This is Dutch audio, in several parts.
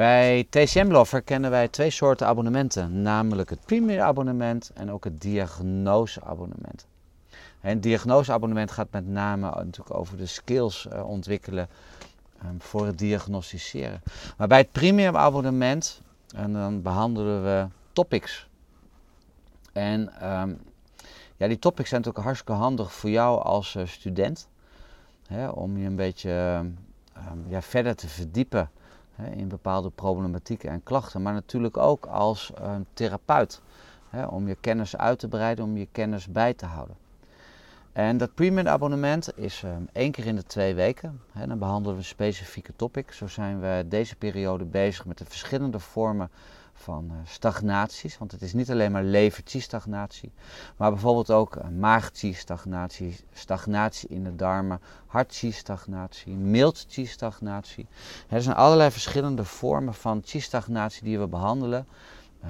Bij TCM Lover kennen wij twee soorten abonnementen, namelijk het premium abonnement en ook het diagnoseabonnement. Het diagnoseabonnement gaat met name natuurlijk over de skills uh, ontwikkelen um, voor het diagnosticeren. Maar bij het premium abonnement en dan behandelen we topics. En um, ja, die topics zijn natuurlijk hartstikke handig voor jou als uh, student. Hè, om je een beetje um, ja, verder te verdiepen hè, in bepaalde problematieken en klachten. Maar natuurlijk ook als uh, therapeut. Hè, om je kennis uit te breiden, om je kennis bij te houden. En dat premium abonnement is um, één keer in de twee weken. Hè, dan behandelen we een specifieke topic. Zo zijn we deze periode bezig met de verschillende vormen van uh, stagnaties. Want het is niet alleen maar lever-stagnatie, maar bijvoorbeeld ook uh, maag-stagnatie, stagnatie in de darmen, hart-stagnatie, mild-stagnatie. Er zijn allerlei verschillende vormen van stagnatie die we behandelen.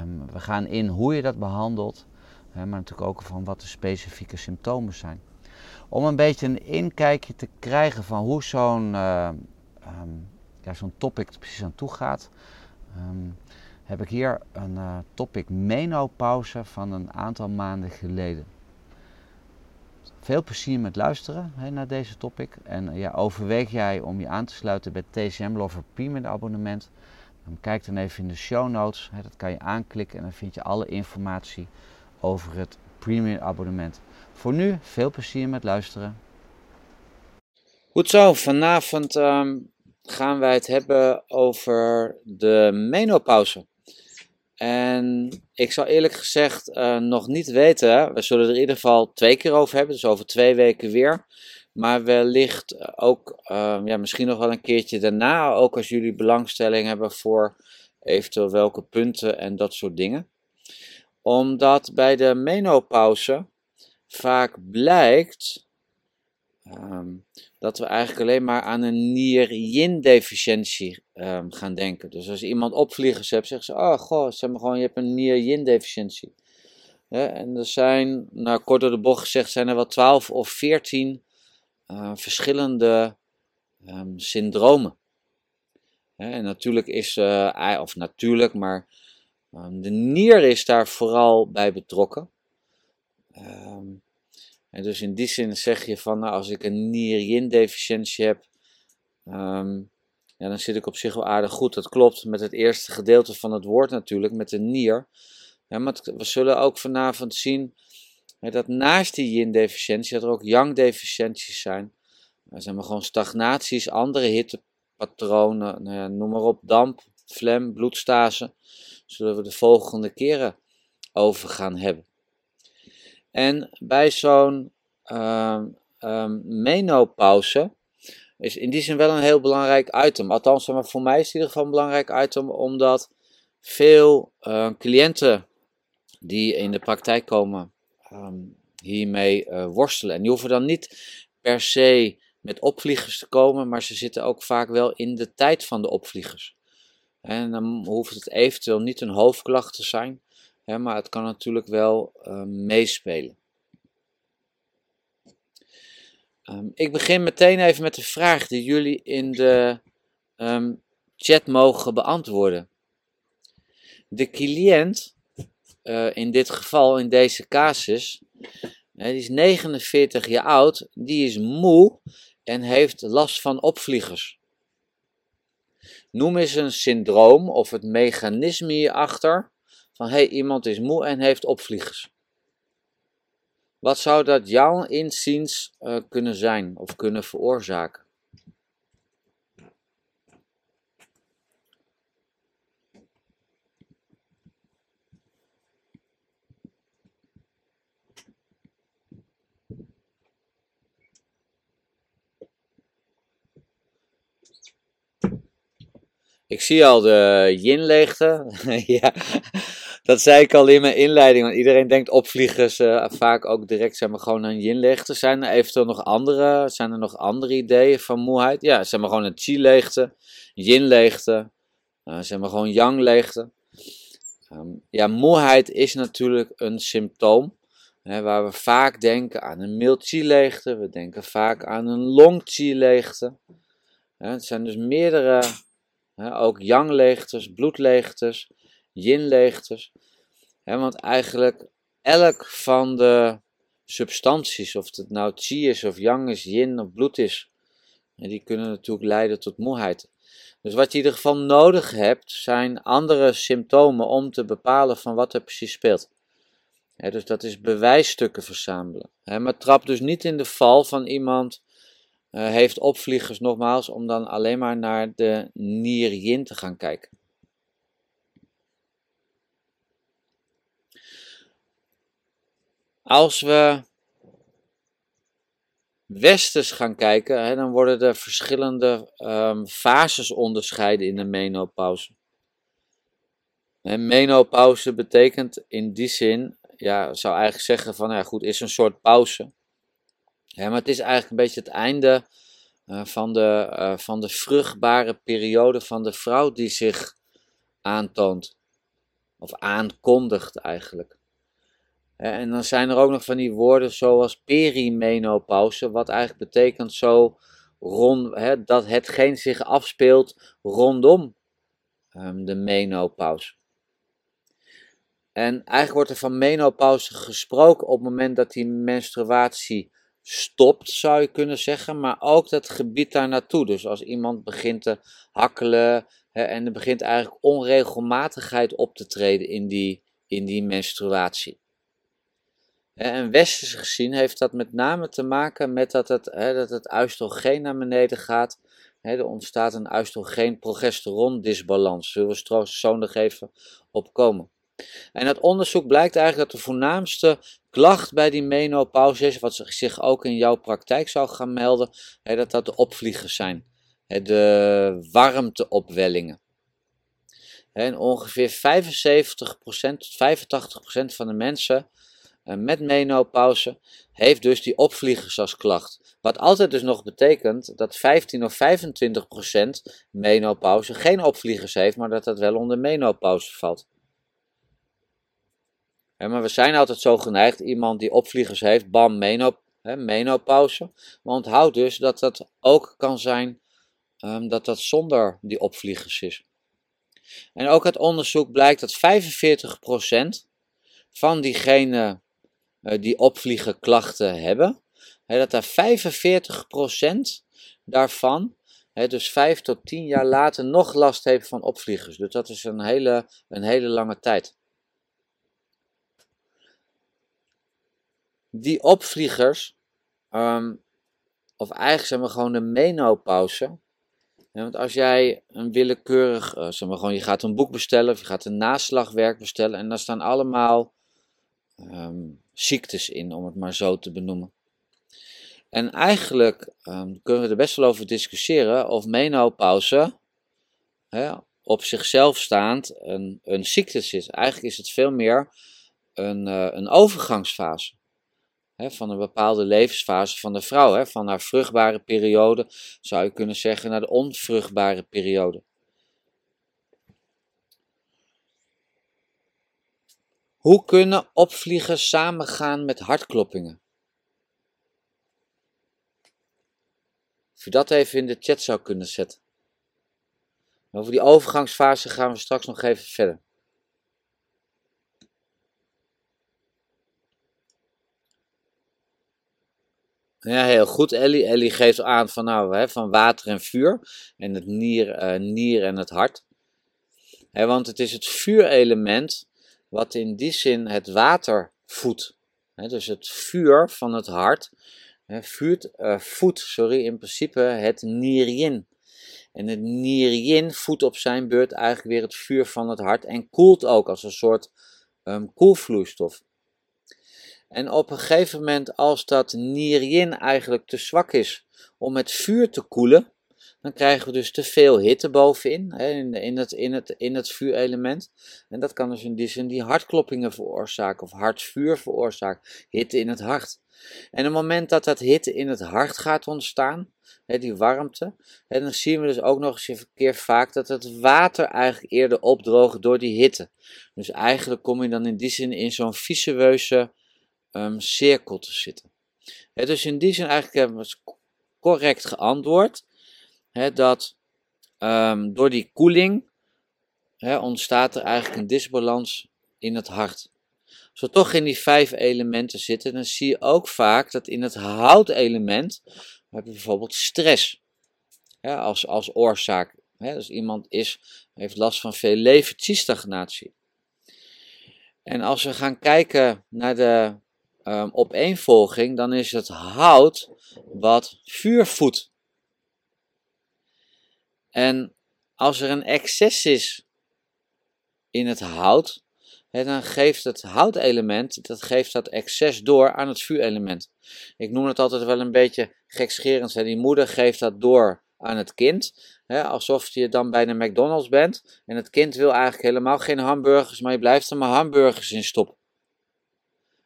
Um, we gaan in hoe je dat behandelt, maar natuurlijk ook van wat de specifieke symptomen zijn. Om een beetje een inkijkje te krijgen van hoe zo'n uh, um, ja, zo'n topic er precies aan toe gaat. Um, heb ik hier een uh, topic menopauze van een aantal maanden geleden. Veel plezier met luisteren naar deze topic. En ja, overweeg jij om je aan te sluiten bij TCM Lover Premium abonnement? Dan kijk dan even in de show notes. Dat kan je aanklikken en dan vind je alle informatie over het Premium abonnement. Voor nu veel plezier met luisteren. Goed zo, vanavond um, gaan wij het hebben over de menopauze. En ik zal eerlijk gezegd uh, nog niet weten. We zullen er in ieder geval twee keer over hebben, dus over twee weken weer. Maar wellicht ook, uh, ja, misschien nog wel een keertje daarna, ook als jullie belangstelling hebben voor eventueel welke punten en dat soort dingen. Omdat bij de menopauze vaak blijkt um, dat we eigenlijk alleen maar aan een nier-yin-deficiëntie um, gaan denken. Dus als iemand opvliegers hebt, zeggen ze: Oh, goh, zeg maar gewoon, je hebt een nier-yin-deficiëntie. En er zijn, nou kort door de bocht gezegd, zijn er wel 12 of 14 uh, verschillende um, syndromen. En natuurlijk is, uh, of natuurlijk, maar de nier is daar vooral bij betrokken. Um, en dus in die zin zeg je van, nou, als ik een nier-yin-deficiëntie heb, um, ja, dan zit ik op zich wel aardig goed. Dat klopt met het eerste gedeelte van het woord natuurlijk, met de nier. Maar we zullen ook vanavond zien dat naast die yin-deficiëntie, dat er ook yang-deficiënties zijn. Er zijn maar gewoon stagnaties, andere hittepatronen, nou ja, noem maar op, damp, flem, bloedstase. Zullen we de volgende keren over gaan hebben. En bij zo'n um, um, menopauze is in die zin wel een heel belangrijk item. Althans, maar voor mij is het in ieder geval een belangrijk item, omdat veel uh, cliënten die in de praktijk komen hiermee uh, worstelen. En die hoeven dan niet per se met opvliegers te komen, maar ze zitten ook vaak wel in de tijd van de opvliegers. En dan hoeft het eventueel niet een hoofdklacht te zijn, maar het kan natuurlijk wel uh, meespelen. Um, ik begin meteen even met de vraag die jullie in de um, chat mogen beantwoorden. De cliënt, uh, in dit geval, in deze casus, uh, die is 49 jaar oud, die is moe en heeft last van opvliegers. Noem eens een syndroom of het mechanisme hierachter van hey, iemand is moe en heeft opvliegers. Wat zou dat jouw inziens uh, kunnen zijn of kunnen veroorzaken? Ik zie al de yin-leegte. ja, dat zei ik al in mijn inleiding. Want iedereen denkt opvliegers uh, vaak ook direct zijn we gewoon een yin-leegte. Zijn er eventueel nog andere, zijn er nog andere ideeën van moeheid? Ja, zijn we gewoon een chi-leegte, yin-leegte, uh, zijn we gewoon yang-leegte. Um, ja, moeheid is natuurlijk een symptoom. Hè, waar we vaak denken aan een mild chi-leegte. We denken vaak aan een long chi-leegte. Het zijn dus meerdere ook yang-leegtes, bloedleegtes, yin-leegtes. want eigenlijk elk van de substanties, of het nou chi is, of yang is, yin of bloed is, en die kunnen natuurlijk leiden tot moeheid. Dus wat je in ieder geval nodig hebt, zijn andere symptomen om te bepalen van wat er precies speelt. dus dat is bewijsstukken verzamelen. maar trap dus niet in de val van iemand uh, heeft opvliegers nogmaals om dan alleen maar naar de nier yin te gaan kijken. Als we westers gaan kijken, hè, dan worden er verschillende um, fases onderscheiden in de menopauze. En menopauze betekent in die zin, ja, zou eigenlijk zeggen van, ja goed, is een soort pauze. Ja, maar het is eigenlijk een beetje het einde uh, van, de, uh, van de vruchtbare periode van de vrouw die zich aantoont. Of aankondigt eigenlijk. En dan zijn er ook nog van die woorden zoals perimenopauze, wat eigenlijk betekent zo rond, hè, dat hetgeen zich afspeelt rondom um, de menopauze. En eigenlijk wordt er van menopauze gesproken op het moment dat die menstruatie stopt, zou je kunnen zeggen, maar ook dat gebied daar naartoe. Dus als iemand begint te hakkelen hè, en er begint eigenlijk onregelmatigheid op te treden in die, in die menstruatie. En westers gezien heeft dat met name te maken met dat het, hè, dat het oestrogeen naar beneden gaat. Hè, er ontstaat een oestrogeen-progesteron-disbalans. Zullen we straks zo nog even opkomen. En uit onderzoek blijkt eigenlijk dat de voornaamste klacht bij die menopauze is, wat zich ook in jouw praktijk zou gaan melden, hè, dat dat de opvliegers zijn. Hè, de warmteopwellingen. En ongeveer 75% tot 85% van de mensen eh, met menopauze heeft dus die opvliegers als klacht. Wat altijd dus nog betekent dat 15 of 25 procent menopauze geen opvliegers heeft, maar dat dat wel onder menopauze valt. maar we zijn altijd zo geneigd, iemand die opvliegers heeft, bam, menop, menopauze. Maar onthoud dus dat dat ook kan zijn um, dat dat zonder die opvliegers is. En ook uit onderzoek blijkt dat 45% van diegenen uh, die opvliegenklachten hebben, hè, dat daar 45% daarvan, dus 5 tot 10 jaar later, nog last heeft van opvliegers. Dus dat is een hele, een hele lange tijd. Die opvliegers, um, of eigenlijk zijn we gewoon de menopauze. want als jij een willekeurig, uh, zeg maar gewoon, je gaat een boek bestellen of je gaat een naslagwerk bestellen en daar staan allemaal um, ziektes in, om het maar zo te benoemen. En eigenlijk ehm, kunnen we er best wel over discussiëren of menopauze hè, op zichzelf staand een, een ziekte is. Eigenlijk is het veel meer een, uh, een overgangsfase. Hè, van een bepaalde levensfase van de vrouw. Hè, van haar vruchtbare periode zou je kunnen zeggen naar de onvruchtbare periode. Hoe kunnen opvliegen samengaan met hartkloppingen? Of je dat even in de chat zou kunnen zetten. Over die overgangsfase gaan we straks nog even verder. Ja, heel goed. Ellie, Ellie geeft aan van, nou, hè, van water en vuur. En het nier, uh, nier en het hart. Hè, want het is het vuurelement wat in die zin het water voedt. dus het vuur van het hart vuurt, uh, voedt sorry, in principe het nierien. En het nierien voedt op zijn beurt eigenlijk weer het vuur van het hart en koelt ook als een soort um, koelvloeistof. En op een gegeven moment, als dat nierien eigenlijk te zwak is om het vuur te koelen, dan krijgen we dus te veel hitte bovenin, hè, in, in, het, in, het, in het vuurelement. En dat kan dus in die zin die hartkloppingen veroorzaken of hartvuur veroorzaken, hitte in het hart. En op het moment dat dat hitte in het hart gaat ontstaan, hè, die warmte, hè, dan zien we dus ook nog eens een keer vaak dat het water eigenlijk eerder opdroogt door die hitte. Dus eigenlijk kom je dan in die zin in zo'n visueuze um, cirkel te zitten. dus in die zin eigenlijk hebben we correct geantwoord dat ehm, door die koeling hè, ontstaat er eigenlijk een disbalans in het hart. Als we toch in die vijf elementen zitten, dan zie je ook vaak dat in het houtelement heb je bijvoorbeeld stress hè, als, als oorzaak. Hè, dus iemand is, heeft last van veel levensstagnatie. En als we gaan kijken naar de um, opeenvolging, dan is het hout wat vuur voedt. En als er een excess is in het hout, dan geeft het houtelement, dat geeft dat excess door aan het vuurelement. Ik noem het altijd wel een beetje gekscherend. Die moeder geeft dat door aan het kind. Alsof je dan bij de McDonald's bent. En het kind wil eigenlijk helemaal geen hamburgers, maar je blijft er maar hamburgers in stoppen.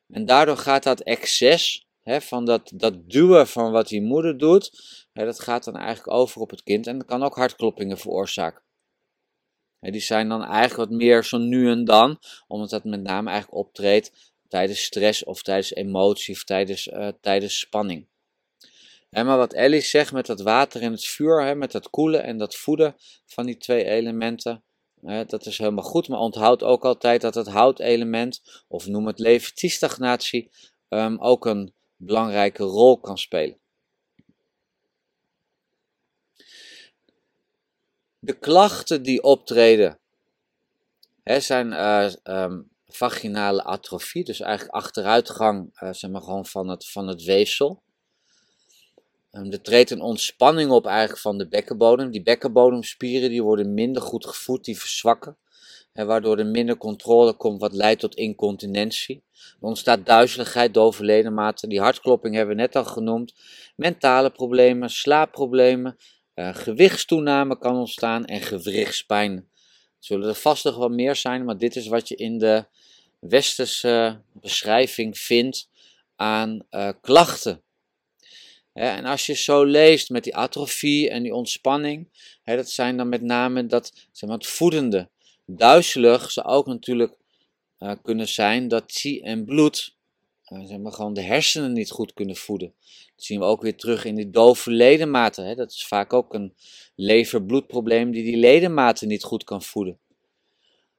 En daardoor gaat dat excess van dat, dat duwen van wat die moeder doet, dat gaat dan eigenlijk over op het kind. En dat kan ook hartkloppingen veroorzaken. Die zijn dan eigenlijk wat meer zo nu en dan, omdat dat met name eigenlijk optreedt tijdens stress of tijdens emotie of tijdens, uh, tijdens spanning. Maar wat Ellie zegt met dat water en het vuur, met dat koelen en dat voeden van die twee elementen, dat is helemaal goed. Maar onthoud ook altijd dat het houtelement, of noem het leventiestagnatie, um, ook een belangrijke rol kan spelen. De klachten die optreden hè, zijn uh, um, vaginale atrofie, dus eigenlijk achteruitgang uh, zeg maar gewoon van, het, van het weefsel. Um, er treedt een ontspanning op eigenlijk van de bekkenbodem. Die bekkenbodemspieren die worden minder goed gevoed, die verzwakken. Waardoor er minder controle komt, wat leidt tot incontinentie. Er ontstaat duizeligheid, dove ledematen. Die hartklopping hebben we net al genoemd. Mentale problemen, slaapproblemen, uh, gewichtstoename kan ontstaan en gewrichtspijn. Zullen er vast nog wel meer zijn, maar dit is wat je in de westerse beschrijving vindt aan uh, klachten en als je zo leest met die atrofie en die ontspanning, dat zijn dan met name dat, zeg maar, het voedende. Duizelig zou ook natuurlijk uh, kunnen zijn dat zie en bloed, uh, zeg maar, gewoon de hersenen niet goed kunnen voeden. Dat zien we ook weer terug in die dove ledematen. Hè. Dat is vaak ook een lever-bloedprobleem die die ledematen niet goed kan voeden.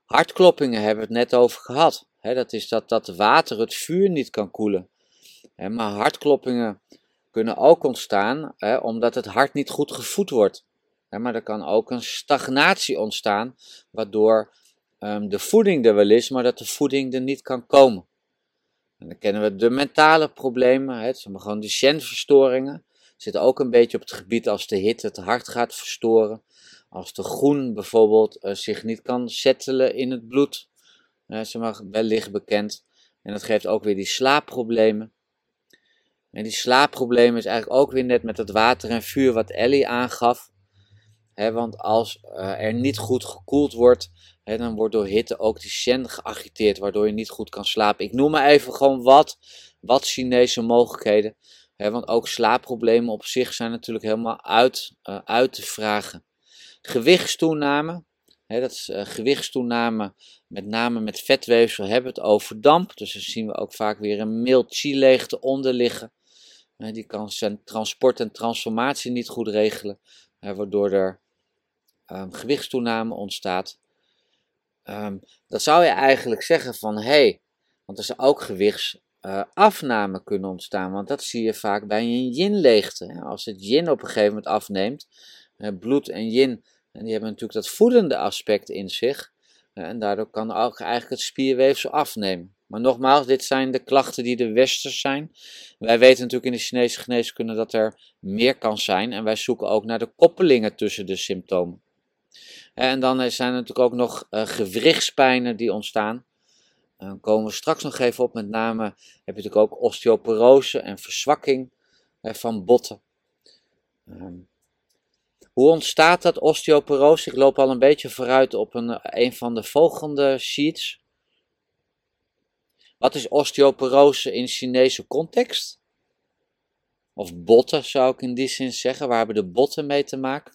Hartkloppingen hebben we het net over gehad. Hè. Dat is dat dat water het vuur niet kan koelen. Hè, maar hartkloppingen kunnen ook ontstaan hè, omdat het hart niet goed gevoed wordt. Maar er kan ook een stagnatie ontstaan, waardoor um, de voeding er wel is, maar dat de voeding er niet kan komen. En dan kennen we de mentale problemen, hè, het gewoon de genverstoringen. Zitten ook een beetje op het gebied als de hitte het hart gaat verstoren. Als de groen bijvoorbeeld uh, zich niet kan settelen in het bloed. Uh, ze mag wellicht bekend. En dat geeft ook weer die slaapproblemen. En die slaapproblemen is eigenlijk ook weer net met het water en vuur wat Ellie aangaf. Want als uh, er niet goed gekoeld wordt, dan wordt door hitte ook die shen geagiteerd, waardoor je niet goed kan slapen. Ik noem maar even gewoon wat, wat Chinese mogelijkheden. want ook slaapproblemen op zich zijn natuurlijk helemaal uit, uh, uit te vragen. Gewichtstoename, dat is uh, gewichtstoename met name met vetweefsel, hebben het over damp. Dus dan zien we ook vaak weer een mild chi-leegte onder liggen. Die kan zijn transport en transformatie niet goed regelen, waardoor er um, gewichtstoename ontstaat. Um, dat zou je eigenlijk zeggen van hé, hey, want er zou ook gewichtsafname kunnen ontstaan, want dat zie je vaak bij een yin-leegte. Als het yin op een gegeven moment afneemt, bloed en yin, en die hebben natuurlijk dat voedende aspect in zich, en daardoor kan ook eigenlijk het spierweefsel afnemen. Maar nogmaals, dit zijn de klachten die de westers zijn. Wij weten natuurlijk in de Chinese geneeskunde dat er meer kan zijn. En wij zoeken ook naar de koppelingen tussen de symptomen. En dan zijn er natuurlijk ook nog uh, gewrichtspijnen die ontstaan. Dan komen we straks nog even op. Met name heb je natuurlijk ook osteoporose en verzwakking van botten. Um, hoe ontstaat dat osteoporose? Ik loop al een beetje vooruit op een, een van de volgende sheets. Wat is osteoporose in Chinese context? Of botten zou ik in die zin zeggen. Waar hebben de botten mee te maken?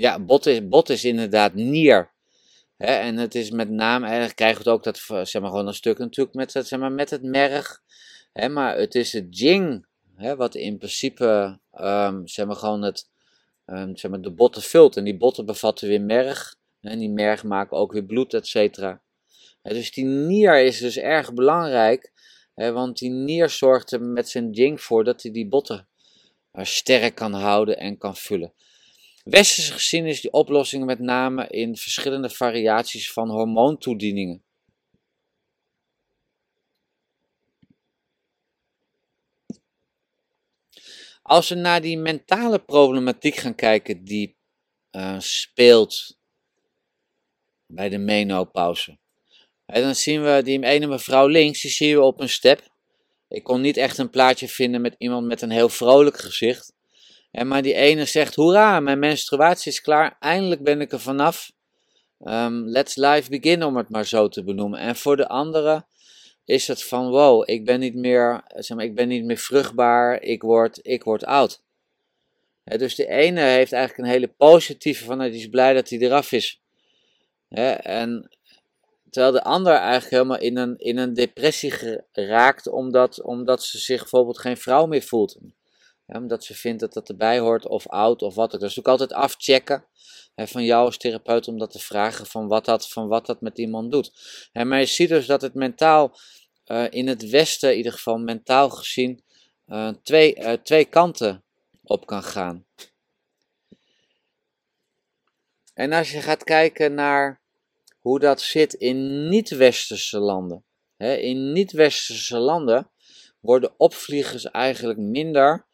Ja, bot is, bot is inderdaad nier. en het is met name, eigenlijk krijgen we het ook dat, zeg maar, gewoon een stuk natuurlijk met, zeg maar, met het merg. maar het is het jing, wat in principe, um, zeg maar, gewoon het, um, zeg maar, de botten vult. En die botten bevatten weer merg. En die merg maken ook weer bloed, et cetera. dus die nier is dus erg belangrijk. want die nier zorgt er met zijn jing voor dat hij die botten uh, sterk kan houden en kan vullen. Westerse gezien is die oplossing met name in verschillende variaties van hormoontoedieningen. Als we naar die mentale problematiek gaan kijken die uh, speelt bij de menopauze. En dan zien we die ene mevrouw links, die zien we op een step. Ik kon niet echt een plaatje vinden met iemand met een heel vrolijk gezicht. En maar die ene zegt, hoera, mijn menstruatie is klaar, eindelijk ben ik er vanaf. Um, let's life begin, om het maar zo te benoemen. En voor de andere is het van, wow, ik ben niet meer, zeg maar, ik ben niet meer vruchtbaar, ik word, ik word oud. dus de ene heeft eigenlijk een hele positieve van, die is blij dat hij eraf is. en terwijl de ander eigenlijk helemaal in een, in een depressie geraakt, omdat, omdat ze zich bijvoorbeeld geen vrouw meer voelt omdat ze vindt dat dat erbij hoort, of oud, of wat ook. Dus ook altijd afchecken hè, van jou als therapeut om dat te vragen van wat dat, van wat dat met iemand doet. Hè, maar je ziet dus dat het mentaal, uh, in het Westen in ieder geval, mentaal gezien, uh, twee, uh, twee kanten op kan gaan. En als je gaat kijken naar hoe dat zit in niet-westerse landen. Hè, in niet-westerse landen worden opvliegers eigenlijk minder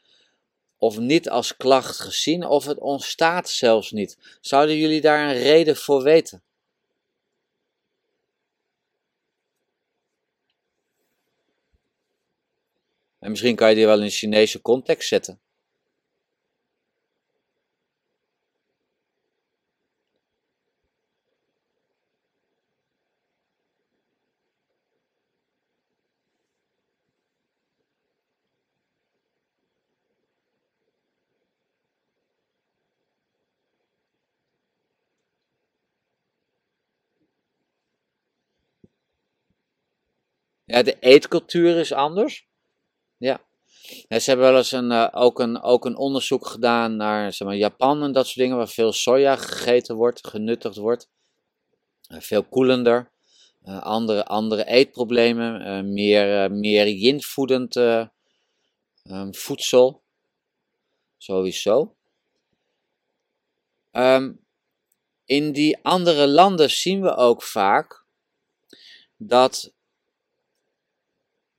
of niet als klacht gezien, of het ontstaat zelfs niet. Zouden jullie daar een reden voor weten? En misschien kan je die wel in een Chinese context zetten. De eetcultuur is anders. Ja. ze hebben wel eens een, uh, ook, een, ook een onderzoek gedaan naar zeg maar, Japan en dat soort dingen, waar veel soja gegeten wordt, genuttigd wordt. Uh, veel koelender. Uh, andere, andere eetproblemen, meer, meer yin-voedend um, voedsel. Sowieso. Um, in die andere landen zien we ook vaak dat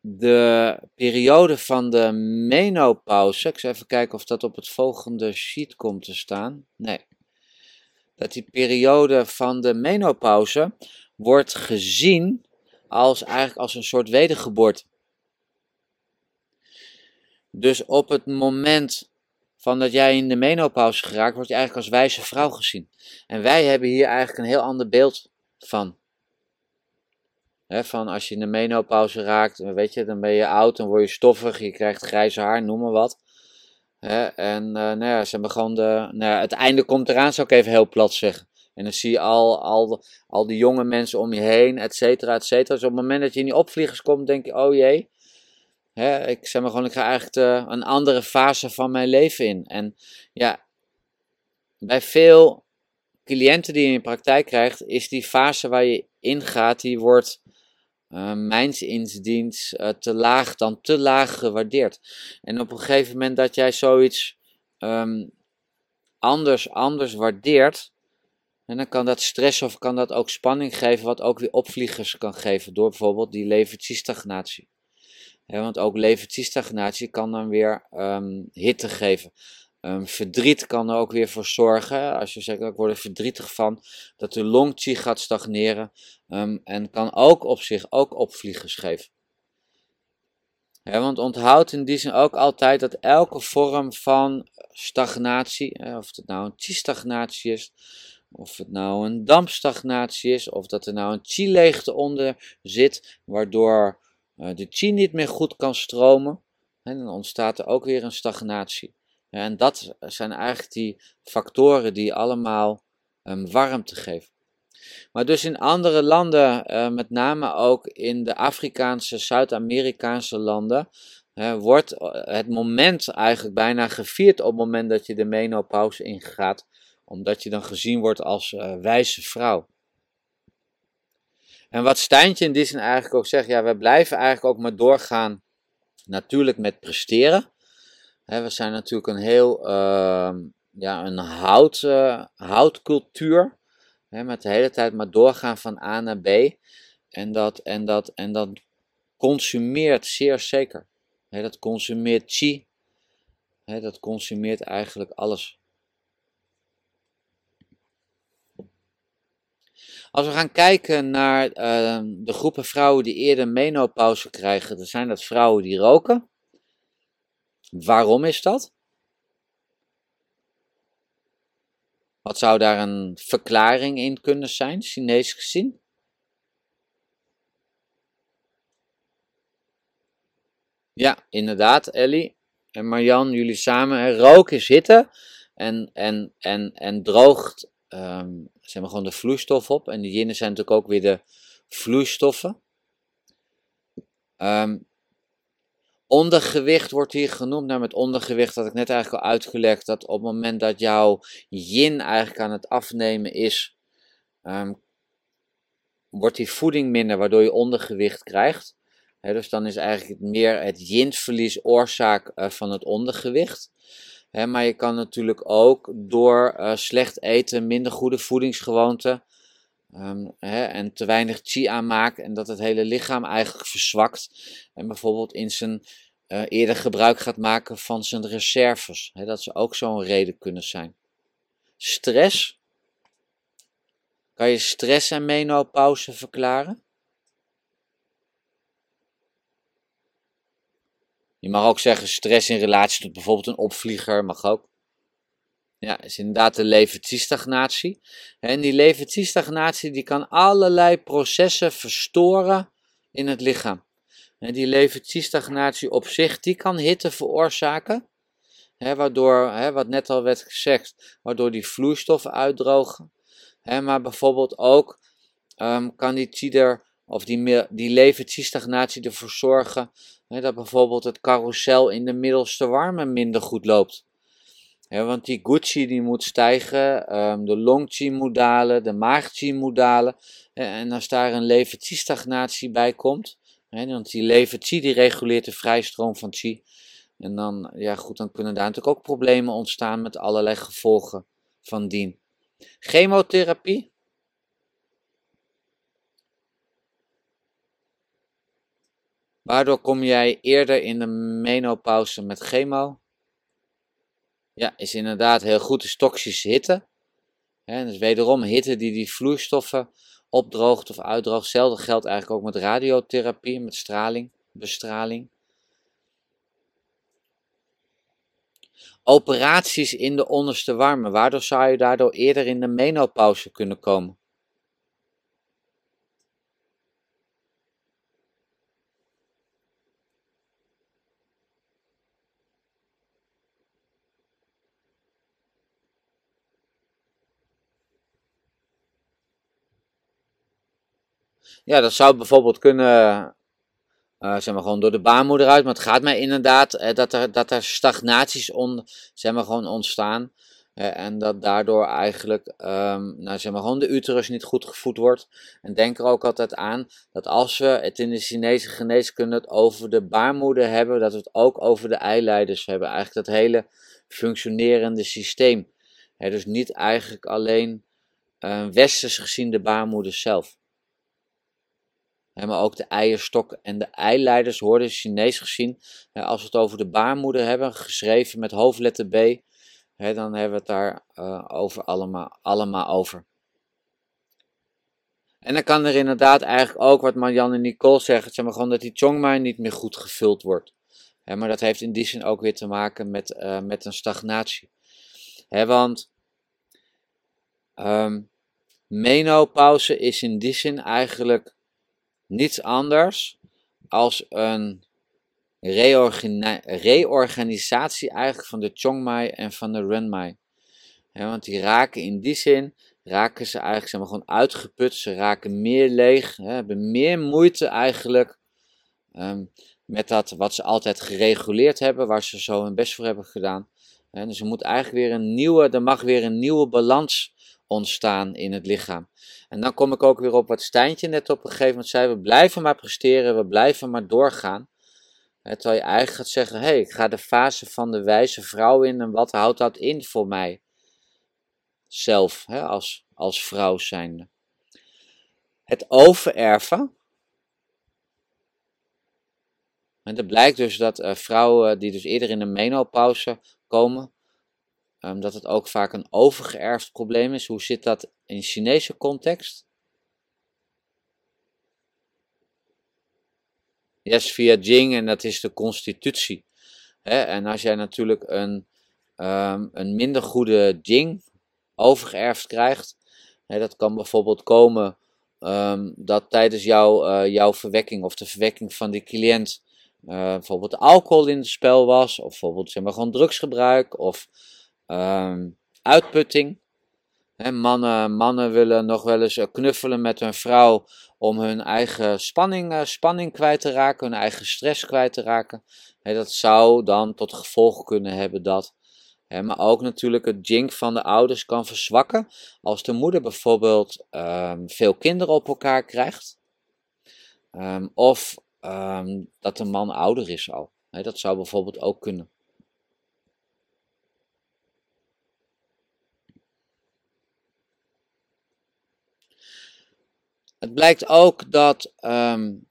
de periode van de menopauze. Ik zal even kijken of dat op het volgende sheet komt te staan. Nee. Dat die periode van de menopauze wordt gezien als eigenlijk als een soort wedergeboorte. Dus op het moment van dat jij in de menopauze geraakt, word je eigenlijk als wijze vrouw gezien. En wij hebben hier eigenlijk een heel ander beeld van van als je in de menopauze raakt, weet je, dan ben je oud, dan word je stoffig, je krijgt grijs haar, noem maar wat. en uh, nou ja, ze hebben gewoon de, nou ja, het einde komt eraan, zou ik even heel plat zeggen. En dan zie je al, al, al die jonge mensen om je heen, et cetera, et cetera. Dus op het moment dat je in die opvliegers komt, denk je, oh jee. ik zeg maar gewoon, ik ga eigenlijk een andere fase van mijn leven in. En ja, bij veel cliënten die je in je praktijk krijgt, is die fase waar je ingaat, die wordt uh, mijns inziens uh, te laag dan te laag gewaardeerd. En op een gegeven moment dat jij zoiets um, anders, anders waardeert, en dan kan dat stress of kan dat ook spanning geven, wat ook weer opvliegers kan geven, door bijvoorbeeld die levertiestagnatie. Ja, want ook levertiestagnatie kan dan weer um, hitte geven. Um, verdriet kan er ook weer voor zorgen. Als je zegt, ik word er verdrietig van, dat de longchi gaat stagneren. Um, en kan ook op zich ook opvliegers geven. want onthoud in die zin ook altijd dat elke vorm van stagnatie, of het nou een chi-stagnatie is, of het nou een dampstagnatie is, of dat er nou een chi-leegte onder zit, waardoor uh, de chi niet meer goed kan stromen, en dan ontstaat er ook weer een stagnatie. En dat zijn eigenlijk die factoren die allemaal um, warmte geven. Maar dus in andere landen, uh, met name ook in de Afrikaanse, Zuid-Amerikaanse landen, wordt het moment eigenlijk bijna gevierd op het moment dat je de menopauze ingaat, omdat je dan gezien wordt als uh, wijze vrouw. En wat Stijntje in die zin eigenlijk ook zegt, ja, we blijven eigenlijk ook maar doorgaan, natuurlijk met presteren. We zijn natuurlijk een heel, uh, ja, een hout, uh, houtcultuur. met de hele tijd maar doorgaan van A naar B. En dat, en dat, en dat consumeert zeer zeker. dat consumeert chi. dat consumeert eigenlijk alles. Als we gaan kijken naar uh, de groepen vrouwen die eerder menopauze krijgen, dan zijn dat vrouwen die roken. Waarom is dat? Wat zou daar een verklaring in kunnen zijn, Chinees gezien? Ja, inderdaad, Ellie en Marjan, jullie samen. Rook is hitte en, en, en, en droogt um, zeg maar gewoon de vloeistof op. En die jinnen zijn natuurlijk ook weer de vloeistoffen. Um, ondergewicht wordt hier genoemd. Nou, met ondergewicht had ik net eigenlijk al uitgelegd dat op het moment dat jouw yin eigenlijk aan het afnemen is, um, wordt die voeding minder, waardoor je ondergewicht krijgt. dus dan is eigenlijk meer het yin-verlies oorzaak uh, van het ondergewicht maar je kan natuurlijk ook door uh, slecht eten, minder goede voedingsgewoonten um, en te weinig chi aanmaken en dat het hele lichaam eigenlijk verzwakt en bijvoorbeeld in zijn uh, eerder gebruik gaat maken van zijn reserves. dat zou ook zo'n reden kunnen zijn. Stress. Kan je stress en menopauze verklaren? Je mag ook zeggen stress in relatie tot bijvoorbeeld een opvlieger, mag ook. Ja, is inderdaad de leventiestagnatie. En die leventiestagnatie die kan allerlei processen verstoren in het lichaam. En die leventiestagnatie op zich, die kan hitte veroorzaken. Hè, waardoor, hè, wat net al werd gezegd, waardoor die vloeistoffen uitdrogen. Hè, maar bijvoorbeeld ook um, kan die tieder of die, die ervoor zorgen dat bijvoorbeeld het carousel in de middelste warme minder goed loopt. Want die Gucci die moet stijgen, um, de longchi moet dalen, de maagchi moet dalen. en als daar een levertie-stagnatie bij komt, want die levertie die reguleert de vrijstroom van chi. En dan, ja goed, dan kunnen daar natuurlijk ook problemen ontstaan met allerlei gevolgen van dien. Chemotherapie, Waardoor kom jij eerder in de menopauze met chemo? Ja, is inderdaad heel goed, is toxische hitte. He, dus wederom hitte die die vloeistoffen opdroogt of uitdroogt. Hetzelfde geldt eigenlijk ook met radiotherapie, met straling, bestraling. Operaties in de onderste warme, waardoor zou je daardoor eerder in de menopauze kunnen komen? Ja, dat zou bijvoorbeeld kunnen, uh, zeg maar gewoon door de baarmoeder uit. Maar het gaat mij inderdaad uh, dat, er, dat er stagnaties on, zeg maar gewoon ontstaan. Uh, en dat daardoor eigenlijk, um, nou zeg maar gewoon de uterus niet goed gevoed wordt. En denk er ook altijd aan dat als we het in de Chinese geneeskunde het over de baarmoeder hebben, dat we het ook over de eileiders hebben. Eigenlijk dat hele functionerende systeem. dus niet eigenlijk alleen westers gezien de baarmoeder zelf maar ook de eierstok en de eileiders worden Chinees gezien. Als we het over de baarmoeder hebben, geschreven met hoofdletter B, dan hebben we het daar uh, over allemaal, allemaal over. En dan kan er inderdaad eigenlijk ook, wat Marjan en Nicole zeggen, zeg maar gewoon dat die Chongmai niet meer goed gevuld wordt. maar dat heeft in die zin ook weer te maken met, uh, met een stagnatie. want um, menopauze is in die zin eigenlijk niets anders als een reorganisatie eigenlijk van de Chongmai en van de Renmai. want die raken in die zin raken ze eigenlijk zeg maar, gewoon uitgeput. Ze raken meer leeg, hè, hebben meer moeite eigenlijk ehm, met dat wat ze altijd gereguleerd hebben, waar ze zo hun best voor hebben gedaan. Dus er moet eigenlijk weer een nieuwe, er mag weer een nieuwe balans ontstaan in het lichaam. En dan kom ik ook weer op wat Stijntje net op een gegeven moment zei: we blijven maar presteren, we blijven maar doorgaan. Terwijl je eigenlijk gaat zeggen: hé, hey, ik ga de fase van de wijze vrouw in en wat houdt dat in voor mij? Zelf, als, als vrouw zijnde. Het overerven. En het blijkt dus dat uh, vrouwen die dus eerder in de menopauze komen, um, dat het ook vaak een overgeërfd probleem is. Hoe zit dat in Chinese context? Yes, via Jing en dat is de constitutie. en als jij natuurlijk een, um, een minder goede Jing overgeërfd krijgt, dat kan bijvoorbeeld komen um, dat tijdens jou, uh, jouw verwekking of de verwekking van die cliënt uh, bijvoorbeeld alcohol in het spel was, of bijvoorbeeld zeg maar, gewoon drugsgebruik of um, uitputting. mannen, mannen willen nog wel eens eh, knuffelen met hun vrouw om hun eigen spanning, uh, spanning kwijt te raken, hun eigen stress kwijt te raken. dat zou dan tot gevolg kunnen hebben dat. maar ook natuurlijk het jink van de ouders kan verzwakken als de moeder bijvoorbeeld um, veel kinderen op elkaar krijgt. Um, of dat de man ouder is al. dat zou bijvoorbeeld ook kunnen. Het blijkt ook dat um,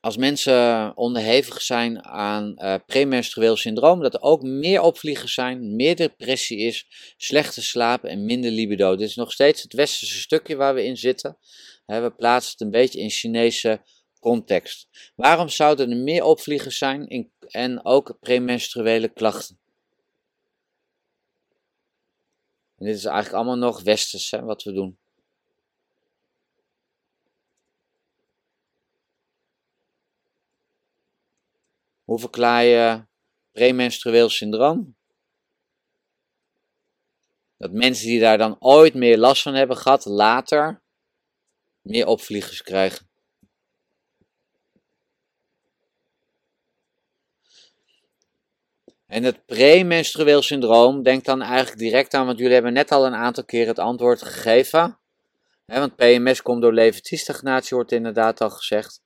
als mensen onderhevig zijn aan uh, premenstrueel syndroom, dat er ook meer opvliegers zijn, meer depressie is, slechte slaap en minder libido. Dit is nog steeds het westerse stukje waar we in zitten. we plaatsen het een beetje in Chinese context. Waarom zouden er meer opvliegers zijn in, en ook premenstruele klachten? En dit is eigenlijk allemaal nog westers hè, wat we doen. Hoe verklaar je premenstrueel syndroom? Dat mensen die daar dan ooit meer last van hebben gehad, later meer opvliegers krijgen. En het premenstrueel syndroom, denk dan eigenlijk direct aan, want jullie hebben net al een aantal keer het antwoord gegeven. want PMS komt door levertiestagnatie, wordt inderdaad al gezegd.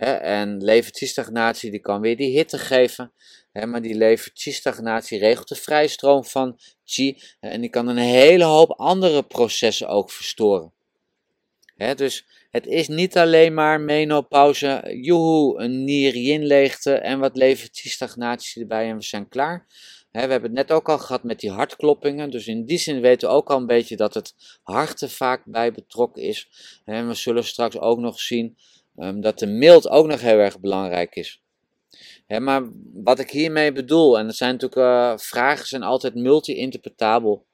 En levertiestagnatie die kan weer die hitte geven. maar die levertiestagnatie regelt de vrijstroom van chi. En die kan een hele hoop andere processen ook verstoren. dus het is niet alleen maar menopauze, joehoe, een nier-yin-leegte en wat levertiestagnatie erbij en we zijn klaar. we hebben het net ook al gehad met die hartkloppingen, dus in die zin weten we ook al een beetje dat het hart er vaak bij betrokken is. En we zullen straks ook nog zien um, dat de mild ook nog heel erg belangrijk is. maar wat ik hiermee bedoel, en dat zijn natuurlijk uh, vragen zijn altijd multi-interpretabel.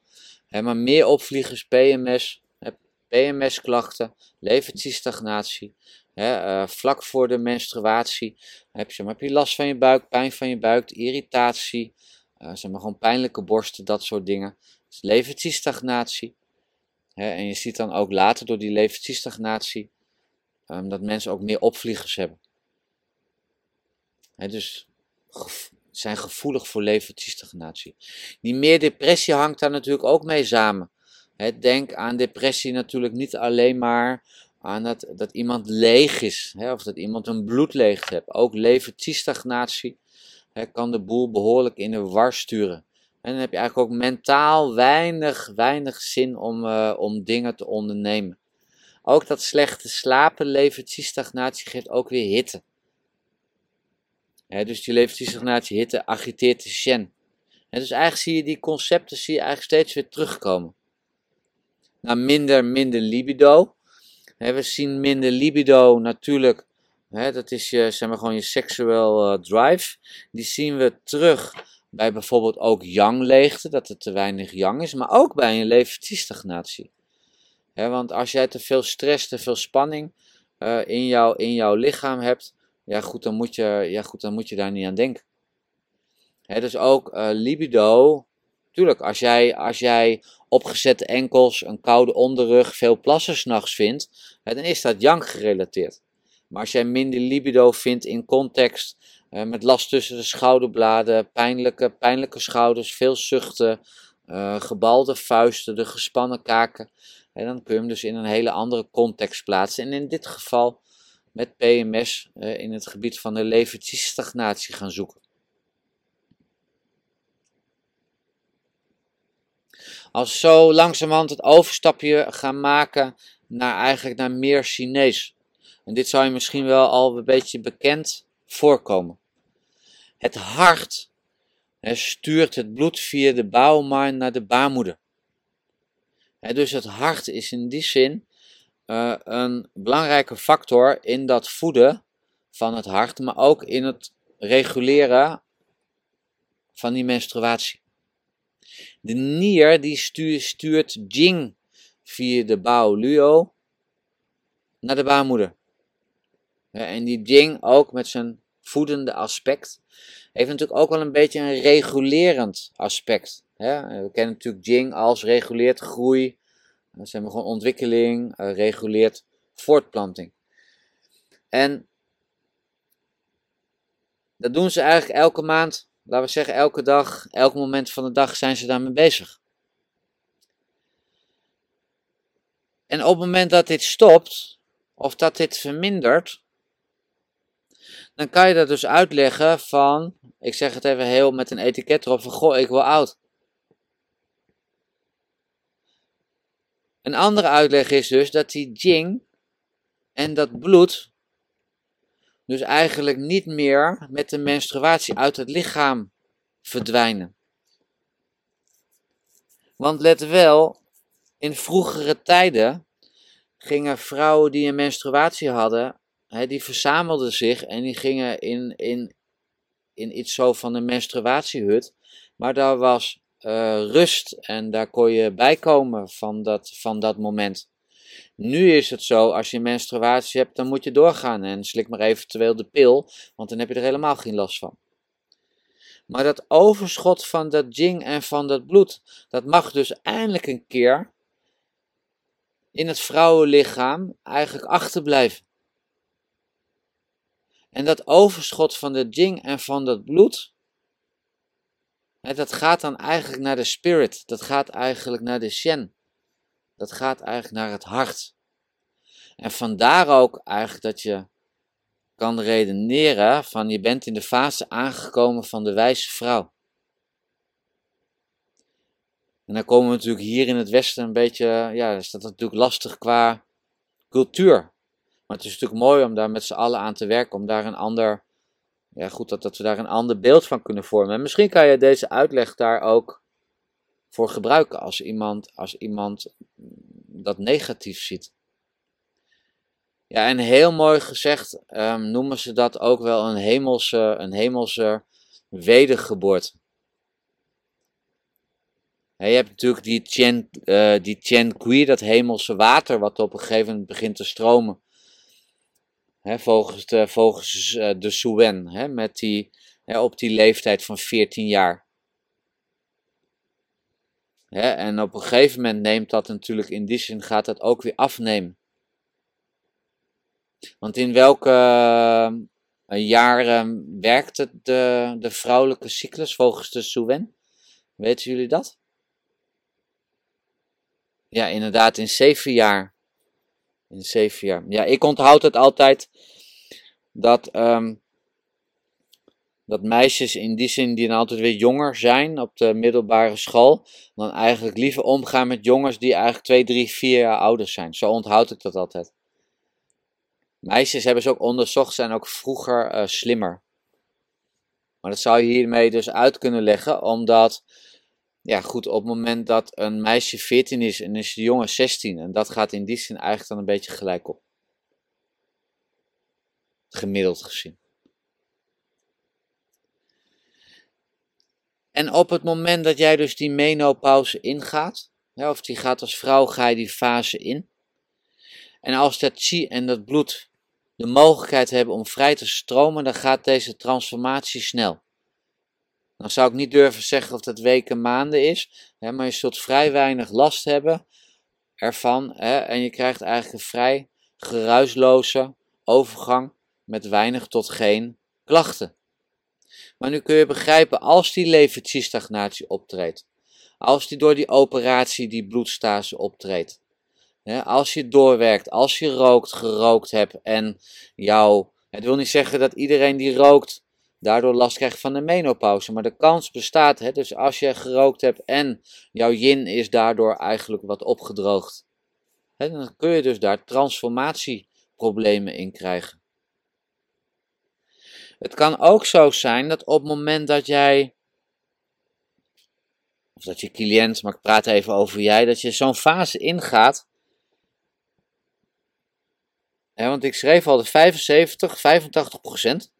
maar meer opvliegers, PMS, PMS-klachten, levertiestagnatie. uh, vlak voor de menstruatie heb je, heb je last van je buik, pijn van je buik, irritatie, uh, zeg maar gewoon pijnlijke borsten, dat soort dingen. Dus en je ziet dan ook later door die levertiestagnatie um, dat mensen ook meer opvliegers hebben. He, dus zijn gevoelig voor levertiestagnatie. Die meer depressie hangt daar natuurlijk ook mee samen denk aan depressie natuurlijk niet alleen maar aan dat, dat iemand leeg is, of dat iemand een bloedleegte heeft. Ook levertiestagnatie kan de boel behoorlijk in de war sturen. En dan heb je eigenlijk ook mentaal weinig, weinig zin om, uh, om dingen te ondernemen. Ook dat slechte slapen, levertiestagnatie, geeft ook weer hitte. dus die levertiestagnatie, hitte, agiteert de shen. dus eigenlijk zie je die concepten zie je eigenlijk steeds weer terugkomen naar minder, minder libido. we zien minder libido natuurlijk, dat is je, zeg maar, gewoon je seksueel uh, drive. Die zien we terug bij bijvoorbeeld ook yang-leegte, dat er te weinig yang is, maar ook bij een levertiestagnatie. Want als jij te veel stress, te veel spanning uh, in, jou, in jouw lichaam hebt, ja goed, dan moet je, ja, goed, dan moet je daar niet aan denken. dus ook uh, libido Tuurlijk, als jij, als jij opgezette enkels, een koude onderrug, veel plassen s'nachts vindt, dan is dat yang gerelateerd. Maar als jij minder libido vindt in context, uh, met last tussen de schouderbladen, pijnlijke, pijnlijke schouders, veel zuchten, gebalde vuisten, de gespannen kaken, en dan kun je hem dus in een hele andere context plaatsen. En in dit geval met PMS in het gebied van de levertiestagnatie gaan zoeken. Als zo langzamerhand het overstapje gaan maken naar eigenlijk naar meer Chinees. En dit zou je misschien wel al een beetje bekend voorkomen. Het hart stuurt het bloed via de bouwmijn naar de baarmoeder. Dus het hart is in die zin uh, een belangrijke factor in dat voeden van het hart, maar ook in het reguleren van die menstruatie. De nier die stuurt, stuurt Jing via de Bao Luo naar de baarmoeder. En die Jing ook met zijn voedende aspect heeft natuurlijk ook wel een beetje een regulerend aspect. We kennen natuurlijk Jing als reguleert groei, dan zijn we gewoon ontwikkeling, uh, reguleert voortplanting. En dat doen ze eigenlijk elke maand, laten we zeggen elke dag, elk moment van de dag zijn ze daarmee bezig. En op het moment dat dit stopt, of dat dit vermindert, dan kan je dat dus uitleggen van, ik zeg het even heel met een etiket erop, van goh, ik word oud. Een andere uitleg is dus dat die jing en dat bloed dus eigenlijk niet meer met de menstruatie uit het lichaam verdwijnen. Want let wel, in vroegere tijden gingen vrouwen die een menstruatie hadden, hè, die verzamelden zich en die gingen in, in, in iets zo van een menstruatiehut. Maar daar was uh, rust en daar kon je bijkomen van dat, van dat moment. Nu is het zo, als je menstruatie hebt, dan moet je doorgaan en slik maar eventueel de pil, want dan heb je er helemaal geen last van. Maar dat overschot van dat jing en van dat bloed, dat mag dus eindelijk een keer in het vrouwenlichaam eigenlijk achterblijven. En dat overschot van de jing en van dat bloed, dat gaat dan eigenlijk naar de spirit. Dat gaat eigenlijk naar de shen. Dat gaat eigenlijk naar het hart. En vandaar ook eigenlijk dat je kan redeneren van je bent in de fase aangekomen van de wijze vrouw. En dan komen we natuurlijk hier in het Westen een beetje, ja, is dat natuurlijk lastig qua cultuur. Maar het is natuurlijk mooi om daar met z'n allen aan te werken, om daar een ander ja, goed dat, dat we daar een ander beeld van kunnen vormen. En misschien kan je deze uitleg daar ook voor gebruiken als iemand, als iemand dat negatief ziet. Ja, en heel mooi gezegd um, noemen ze dat ook wel een hemelse, een hemelse wedergeboorte. je hebt natuurlijk die Chen, uh, die Chen Kui, dat hemelse water, wat op een gegeven moment begint te stromen volgens de, volgens eh, de Suen, met die, op die leeftijd van 14 jaar. en op een gegeven moment neemt dat natuurlijk in die zin gaat dat ook weer afnemen. Want in welke uh, jaren werkt het de, de vrouwelijke cyclus volgens de Suen? Weten jullie dat? Ja, inderdaad, in zeven jaar. In zeven jaar. Ja, ik onthoud het altijd dat, um, dat meisjes in die zin die dan altijd weer jonger zijn op de middelbare school, dan eigenlijk liever omgaan met jongens die eigenlijk twee, drie, vier jaar ouder zijn. Zo onthoud ik dat altijd. Meisjes hebben ze ook onderzocht, zijn ook vroeger uh, slimmer. Maar dat zou je hiermee dus uit kunnen leggen, omdat ja, goed, op het moment dat een meisje 14 is en de jongen 16, en dat gaat in die zin eigenlijk dan een beetje gelijk op. Gemiddeld gezien. En op het moment dat jij dus die menopauze ingaat, of die gaat als vrouw, ga je die fase in. En als dat chi en dat bloed de mogelijkheid hebben om vrij te stromen, dan gaat deze transformatie snel. Dan zou ik niet durven zeggen of dat weken, maanden is, hè, maar je zult vrij weinig last hebben ervan. Hè, en je krijgt eigenlijk een vrij geruisloze overgang met weinig tot geen klachten. Maar nu kun je begrijpen, als die levertiestagnatie optreedt, als die door die operatie die bloedstase optreedt, hè, als je doorwerkt, als je rookt, gerookt hebt en jou, het wil niet zeggen dat iedereen die rookt daardoor last krijgt van de menopauze, maar de kans bestaat, hè, dus als je gerookt hebt en jouw yin is daardoor eigenlijk wat opgedroogd, hè, dan kun je dus daar transformatieproblemen in krijgen. Het kan ook zo zijn dat op het moment dat jij, of dat je cliënt, maar ik praat even over jij, dat je zo'n fase ingaat. Want ik schreef al de 75, 85 procent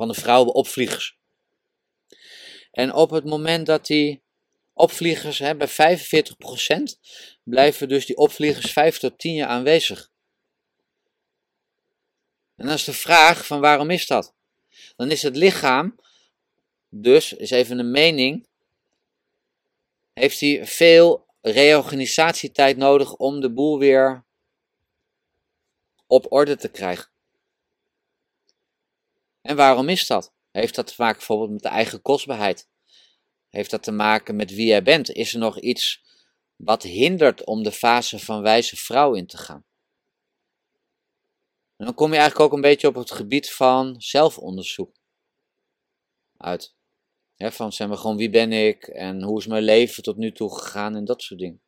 van de vrouwen opvliegers. En op het moment dat die opvliegers hè, bij 45% blijven dus die opvliegers 5 tot 10 jaar aanwezig. En dan is de vraag van waarom is dat? Dan is het lichaam, dus is even een mening, heeft hij veel reorganisatietijd nodig om de boel weer op orde te krijgen. En waarom is dat? Heeft dat te maken bijvoorbeeld met de eigen kostbaarheid? Heeft dat te maken met wie jij bent? Is er nog iets wat hindert om de fase van wijze vrouw in te gaan? Dan kom je eigenlijk ook een beetje op het gebied van zelfonderzoek uit. van zeg maar gewoon wie ben ik en hoe is mijn leven tot nu toe gegaan en dat soort dingen.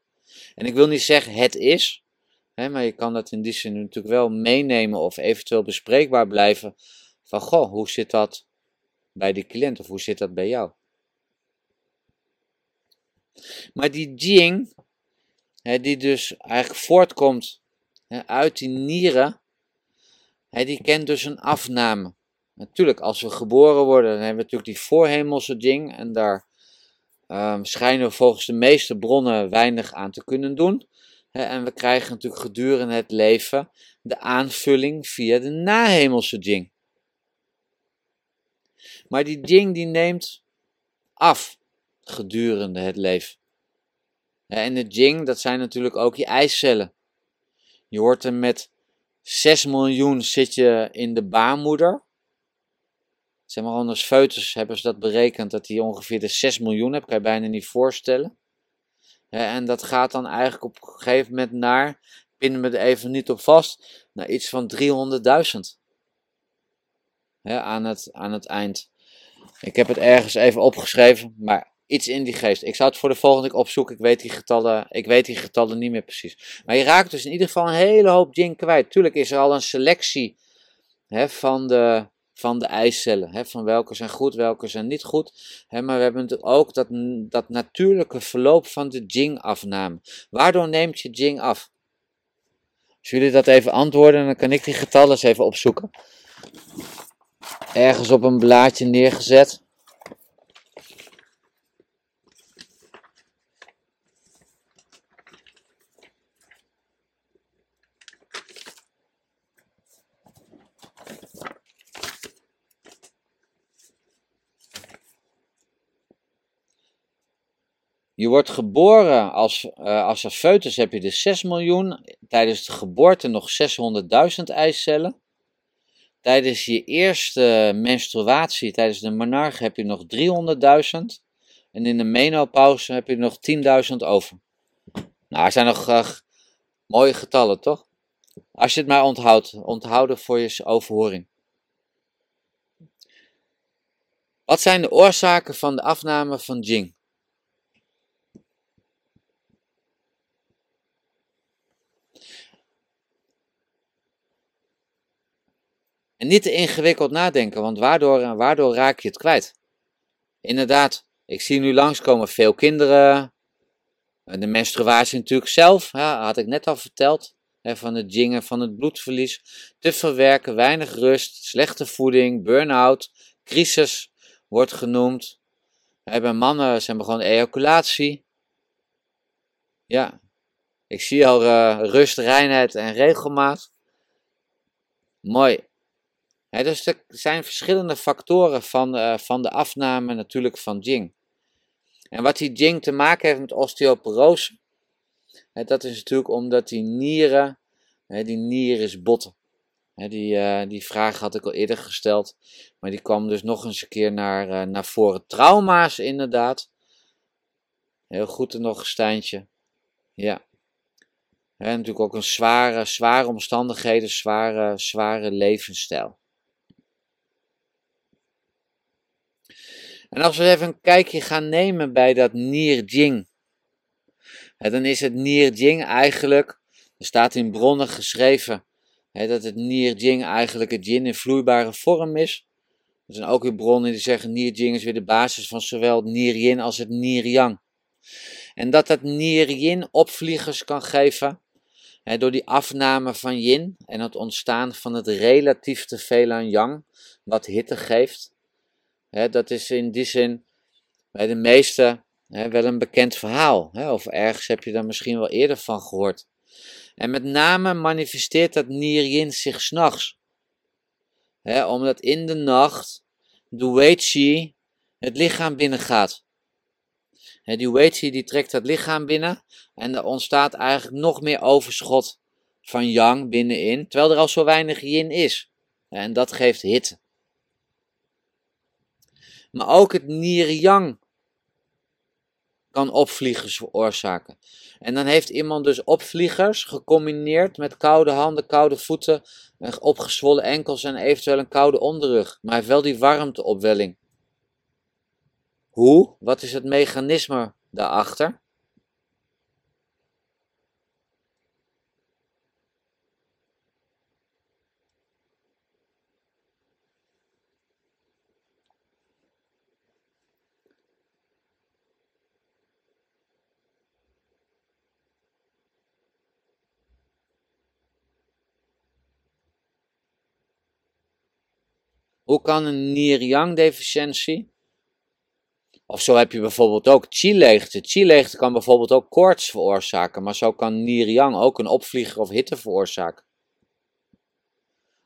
En ik wil niet zeggen het is, maar je kan dat in die zin natuurlijk wel meenemen of eventueel bespreekbaar blijven van goh, hoe zit dat bij de cliënt of hoe zit dat bij jou? Maar die Jing, die dus eigenlijk voortkomt uit die nieren, die kent dus een afname. Natuurlijk, als we geboren worden, dan hebben we natuurlijk die voorhemelse Jing en daar um, schijnen we volgens de meeste bronnen weinig aan te kunnen doen. En we krijgen natuurlijk gedurende het leven de aanvulling via de nahemelse Jing. Maar die ding die neemt af gedurende het leven. En de jing, dat zijn natuurlijk ook je eicellen. Je hoort er met 6 miljoen zit je in de baarmoeder. Zeg maar anders foetus hebben ze dat berekend dat die ongeveer de 6 miljoen hebt. Kan je bijna niet voorstellen. En dat gaat dan eigenlijk op een gegeven moment naar, pinnen me er even niet op vast, naar iets van 300.000. Aan het, aan het eind. Ik heb het ergens even opgeschreven, maar iets in die geest. Ik zou het voor de volgende keer opzoeken. Ik weet die getallen, ik weet die getallen niet meer precies. Maar je raakt dus in ieder geval een hele hoop jing kwijt. Tuurlijk is er al een selectie hè, van, de, van de eicellen. Hè, van welke zijn goed, welke zijn niet goed. Hè, maar we hebben natuurlijk ook dat, dat natuurlijke verloop van de jing-afname. Waardoor neemt je jing af? Als jullie dat even antwoorden, dan kan ik die getallen eens even opzoeken ergens op een blaadje neergezet. Je wordt geboren als, uh, als een foetus heb je dus 6 miljoen. Tijdens de geboorte nog 600.000 eicellen. Tijdens je eerste menstruatie, tijdens de monarch, heb je nog 300.000. En in de menopauze heb je nog 10.000 over. Nou, er zijn nog uh, mooie getallen, toch? Als je het maar onthoudt, onthouden voor je overhoring. Wat zijn de oorzaken van de afname van Jing? En niet te ingewikkeld nadenken, want waardoor, waardoor raak je het kwijt? Inderdaad, ik zie nu langskomen veel kinderen. De menstruatie natuurlijk zelf, had ik net al verteld. Hè, van het jingen, van het bloedverlies. Te verwerken, weinig rust, slechte voeding, burn-out, crisis wordt genoemd. bij mannen zijn begonnen ejaculatie. Ja, ik zie al uh, rust, reinheid en regelmaat. Mooi. Dus er zijn verschillende factoren van, uh, van de afname natuurlijk van Jing. En wat die Jing te maken heeft met osteoporose, dat is natuurlijk omdat die nieren, die nier is botten. die, uh, die vraag had ik al eerder gesteld, maar die kwam dus nog eens een keer naar, uh, naar voren. Trauma's inderdaad. Heel goed er nog, Stijntje. Ja. En natuurlijk ook een zware, zware omstandigheden, zware, zware levensstijl. En als we even een kijkje gaan nemen bij dat Nierjing, dan is het Nierjing eigenlijk, er staat in bronnen geschreven, dat het Nierjing eigenlijk het yin in vloeibare vorm is. Er zijn ook weer bronnen die zeggen Nierjing is weer de basis van zowel het Nieryin als het Nierjang. En dat dat Nieryin opvliegers kan geven, door die afname van yin en het ontstaan van het relatief te veel aan yang, wat hitte geeft dat is in die zin bij de meesten wel een bekend verhaal. of ergens heb je daar misschien wel eerder van gehoord. En met name manifesteert dat Nieryin zich s'nachts. omdat in de nacht de Weiqi het lichaam binnengaat. He, die Weiqi die trekt het lichaam binnen en er ontstaat eigenlijk nog meer overschot van yang binnenin, terwijl er al zo weinig yin is. En dat geeft hitte maar ook het Nierjang kan opvliegers veroorzaken. En dan heeft iemand dus opvliegers gecombineerd met koude handen, koude voeten, opgezwollen enkels en eventueel een koude onderrug. Maar hij heeft wel die warmteopwelling. Hoe? Wat is het mechanisme daarachter? Hoe kan een Nier-Yang deficiëntie, of zo heb je bijvoorbeeld ook chi-leegte. Chi-leegte kan bijvoorbeeld ook koorts veroorzaken, maar zo kan Nier-Yang ook een opvlieger of hitte veroorzaken.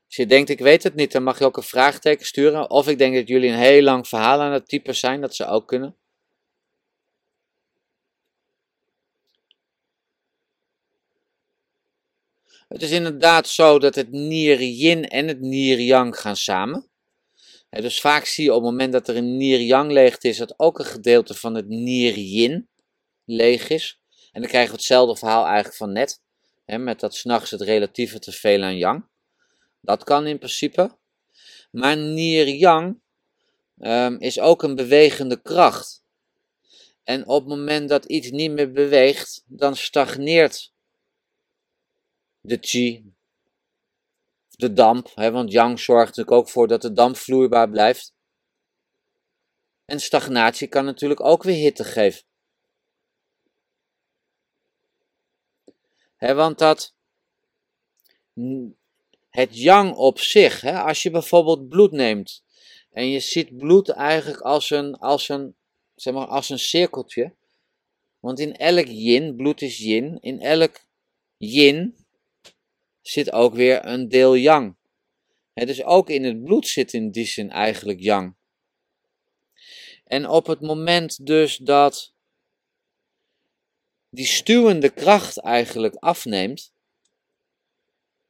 Als je denkt, ik weet het niet, dan mag je ook een vraagteken sturen. Of ik denk dat jullie een heel lang verhaal aan het typen zijn, dat ze ook kunnen. Het is inderdaad zo dat het Nier-Yin en het Nier-Yang gaan samen dus vaak zie je op het moment dat er een nier-yang leegte is, dat ook een gedeelte van het nier-yin leeg is. En dan krijgen we hetzelfde verhaal eigenlijk van net. met dat s'nachts het relatieve te veel aan yang. Dat kan in principe. Maar nier-yang um, is ook een bewegende kracht. En op het moment dat iets niet meer beweegt, dan stagneert de chi, de damp, hè, want yang zorgt natuurlijk ook voor dat de damp vloeibaar blijft. En stagnatie kan natuurlijk ook weer hitte geven. Want dat het yang op zich, als je bijvoorbeeld bloed neemt en je ziet bloed eigenlijk als een, als een, zeg maar, als een cirkeltje. Want in elk yin, bloed is yin, in elk yin zit ook weer een deel yang. dus ook in het bloed zit in die zin eigenlijk yang. En op het moment dus dat die stuwende kracht eigenlijk afneemt,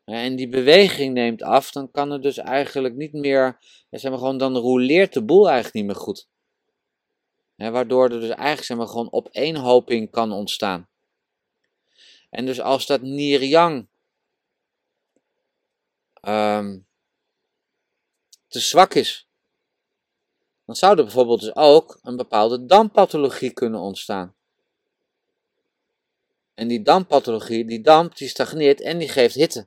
en die beweging neemt af, dan kan het dus eigenlijk niet meer, gewoon, dan roleert de boel eigenlijk niet meer goed. waardoor er dus eigenlijk zeg maar, gewoon opeenhoping kan ontstaan. En dus als dat Nir-Yang um, te zwak is, dan zou er bijvoorbeeld dus ook een bepaalde dampathologie kunnen ontstaan. En die dampathologie, die damp, die stagneert en die geeft hitte.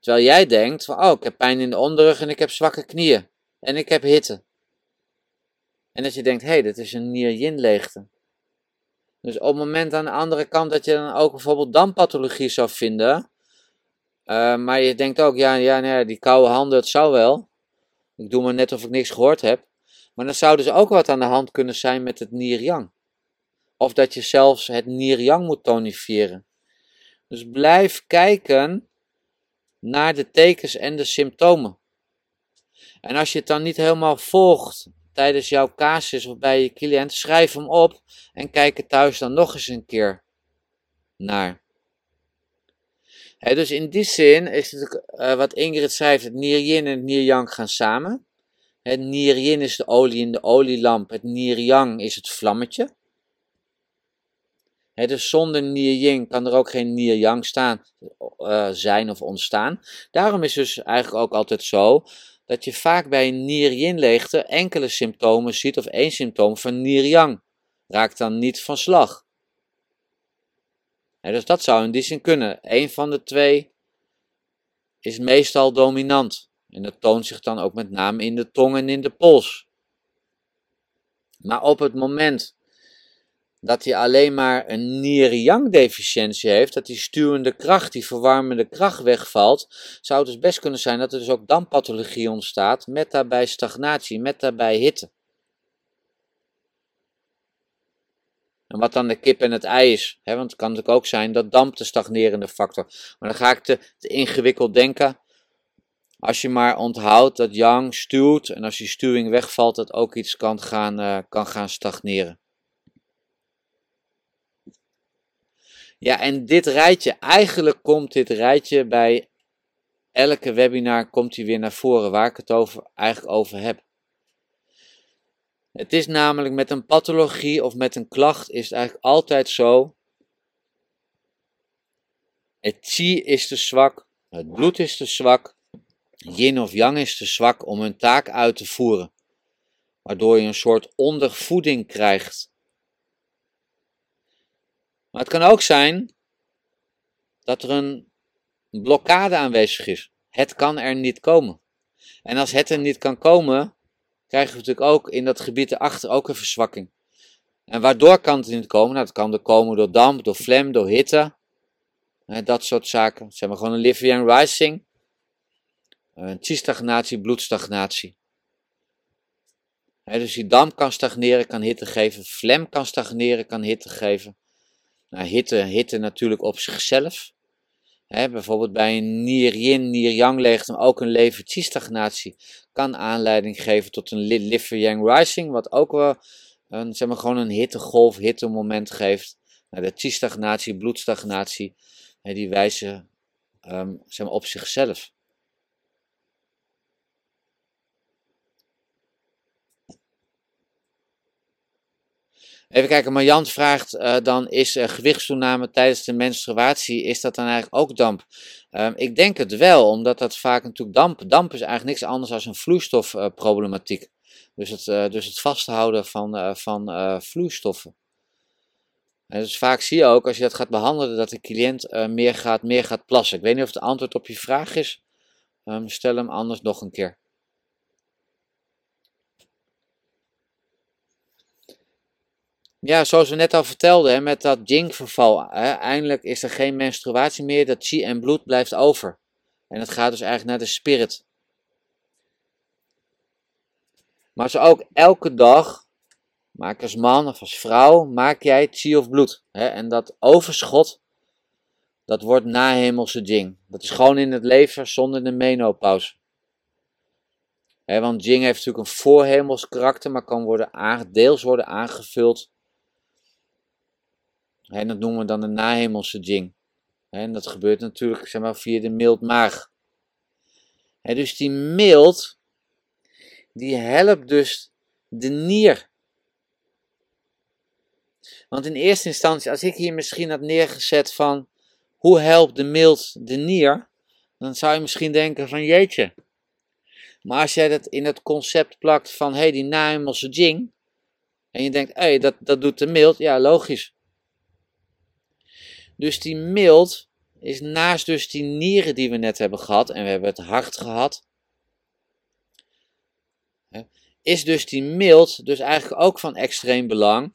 Terwijl jij denkt van, oh, ik heb pijn in de onderrug en ik heb zwakke knieën. En ik heb hitte. En dat je denkt, hé, hey, dit is een nier-yin leegte. Dus op het moment aan de andere kant dat je dan ook bijvoorbeeld dampathologie zou vinden, uh, maar je denkt ook, ja, ja nee, die koude handen, het zou wel. Ik doe maar net of ik niks gehoord heb. Maar dan zou dus ook wat aan de hand kunnen zijn met het Nierjang. Of dat je zelfs het Nierjang moet tonifiëren. Dus blijf kijken naar de tekens en de symptomen. En als je het dan niet helemaal volgt tijdens jouw casus of bij je cliënt, schrijf hem op en kijk er thuis dan nog eens een keer naar. Dus in die zin is het uh, wat Ingrid schrijft, het nier-yin en het nier-yang gaan samen. Het nier-yin is de olie in de olielamp, het nier-yang is het vlammetje. dus zonder nier-yin kan er ook geen nier-yang staan, uh, zijn of ontstaan. Daarom is het dus eigenlijk ook altijd zo dat je vaak bij een nier-yin leegte enkele symptomen ziet of één symptoom van nier-yang. Raakt dan niet van slag dus dat zou in die zin kunnen. Eén van de twee is meestal dominant. En dat toont zich dan ook met name in de tong en in de pols. Maar op het moment dat hij alleen maar een nier-yang deficiëntie heeft, dat die stuwende kracht, die verwarmende kracht wegvalt, zou het dus best kunnen zijn dat er dus ook dampathologie ontstaat, met daarbij stagnatie, met daarbij hitte. En wat dan de kip en het ei is. Hè? Want het kan natuurlijk ook zijn dat damp de stagnerende factor. Maar dan ga ik te, te ingewikkeld denken. Als je maar onthoudt dat yang stuwt. En als die stuwing wegvalt, dat ook iets kan gaan, uh, kan gaan stagneren. Ja, en dit rijtje, eigenlijk komt dit rijtje bij elke webinar komt hij weer naar voren waar ik het over, eigenlijk over heb. Het is namelijk met een pathologie of met een klacht is het eigenlijk altijd zo. Het chi is te zwak, het bloed is te zwak, yin of yang is te zwak om hun taak uit te voeren. Waardoor je een soort ondervoeding krijgt. Maar het kan ook zijn dat er een blokkade aanwezig is. Het kan er niet komen. En als het er niet kan komen, krijgen we natuurlijk ook in dat gebied erachter ook een verzwakking. En waardoor kan het niet komen? Nou, het kan er komen door damp, door vlam, door hitte. dat soort zaken. Zeg maar gewoon een liver yang rising. Een chi-stagnatie, bloedstagnatie. dus die damp kan stagneren, kan hitte geven. Vlam kan stagneren, kan hitte geven. Nou, hitte, hitte natuurlijk op zichzelf. Bijvoorbeeld bij een nier-yin, nier-yang leegte, ook een lever-chi-stagnatie kan aanleiding geven tot een liver-yang rising, wat ook wel een, zeg maar, gewoon een hittegolf, hittemoment geeft. Nou, de chi-stagnatie, bloedstagnatie, die wijzen um, zeg maar, op zichzelf. Even kijken, Marjan vraagt uh, dan, is uh, gewichtstoename tijdens de menstruatie, is dat dan eigenlijk ook damp? Um, ik denk het wel, omdat dat vaak natuurlijk damp, damp is eigenlijk niks anders dan een vloeistofproblematiek. Dus, het, uh, dus het vasthouden van, van vloeistoffen. En dus vaak zie je ook, als je dat gaat behandelen, dat de cliënt meer, gaat, meer gaat plassen. Ik weet niet of het antwoord op je vraag is. Um, stel hem anders nog een keer. Ja, zoals we net al vertelden, hè, met dat Jing-verval, eindelijk is er geen menstruatie meer, dat chi en bloed blijft over. En het gaat dus eigenlijk naar de spirit. Maar zo ook elke dag, maak als man of als vrouw, maak jij chi of bloed. Hè, en dat overschot, dat wordt nahemelse Jing. Dat is gewoon in het leven zonder de menopauze. Want Jing heeft natuurlijk een voorhemels karakter, maar kan worden deels worden aangevuld en dat noemen we dan de nahemelse jing. En dat gebeurt natuurlijk zeg maar, via de mild maag. dus die mild, die helpt dus de nier. Want in eerste instantie, als ik hier misschien had neergezet van hoe helpt de mild de nier, dan zou je misschien denken van jeetje. Maar als jij dat in het concept plakt van hé, hey, die nahemelse jing, en je denkt, hé, hey, dat, dat doet de mild, ja, logisch. Dus die mild is naast dus die nieren die we net hebben gehad, en we hebben het hart gehad, is dus die mild dus eigenlijk ook van extreem belang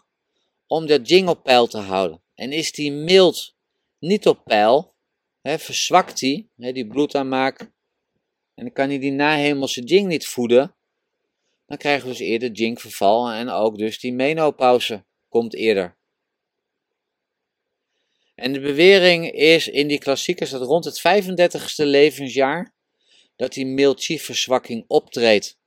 om dat jing op peil te houden. En is die mild niet op peil, hè, verzwakt die, hè, die bloedaanmaak, en dan kan hij die nahemelse jing niet voeden, dan krijgen we dus eerder jingverval en ook dus die menopauze komt eerder. En de bewering is in die klassiekers dat rond het 35ste levensjaar dat die miltje-verzwakking optreedt.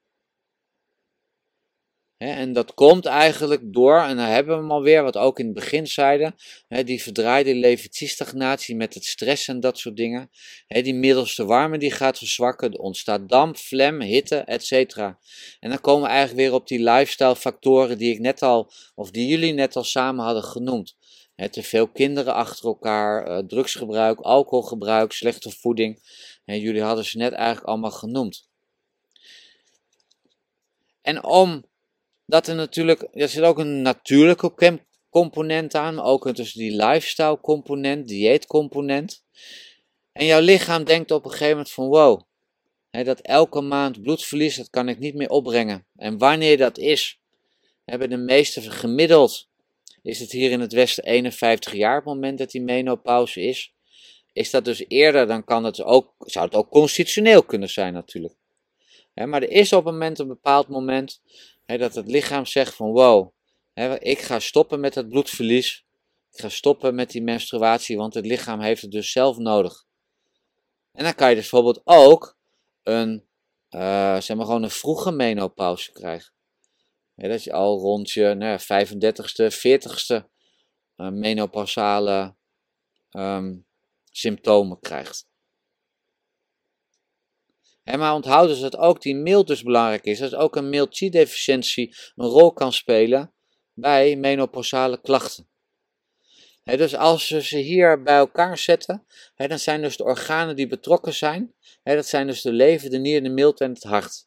en dat komt eigenlijk door, en dan hebben we hem alweer, wat ook in het begin zeiden, die verdraaide levertiestagnatie met het stress en dat soort dingen. die middelste warme die gaat verzwakken, er ontstaat damp, vlem, hitte, etc. En dan komen we eigenlijk weer op die lifestyle factoren die ik net al, of die jullie net al samen hadden genoemd te veel kinderen achter elkaar, uh, drugsgebruik, alcoholgebruik, slechte voeding. En jullie hadden ze net eigenlijk allemaal genoemd. En om dat er natuurlijk, er zit ook een natuurlijke component aan, maar ook dus die lifestyle component, dieetcomponent. En jouw lichaam denkt op een gegeven moment van wow, dat elke maand bloedverlies, dat kan ik niet meer opbrengen. En wanneer dat is, hebben de meesten gemiddeld is het hier in het Westen 51 jaar het moment dat die menopauze is. Is dat dus eerder, dan kan het ook, zou het ook constitutioneel kunnen zijn natuurlijk. maar er is op een, moment, een bepaald moment dat het lichaam zegt van wow, ik ga stoppen met het bloedverlies. Ik ga stoppen met die menstruatie, want het lichaam heeft het dus zelf nodig. En dan kan je dus bijvoorbeeld ook een, uh, zeg maar gewoon een vroege menopauze krijgen dat je al rond je nou 35ste, 40ste uh, menopausale um, symptomen krijgt. En maar onthoud dus dat ook die mild dus belangrijk is. Dat ook een mild deficiëntie een rol kan spelen bij menopausale klachten. dus als we ze hier bij elkaar zetten, dan zijn dus de organen die betrokken zijn. dat zijn dus de lever, de nier, de mild en het hart.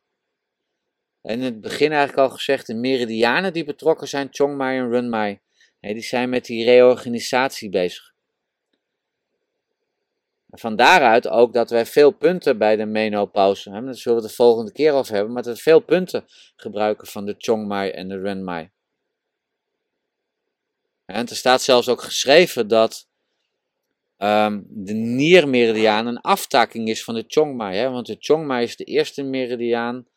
In het begin eigenlijk al gezegd, de meridianen die betrokken zijn, Chongmai en Runmai, die zijn met die reorganisatie bezig. Van daaruit ook dat wij veel punten bij de menopauze, hè, daar zullen we het de volgende keer over hebben, maar dat we veel punten gebruiken van de Chongmai en de Renmai. En er staat zelfs ook geschreven dat um, de niermeridiaan een aftaking is van de Chongmai. Hè, want de Chongmai is de eerste meridiaan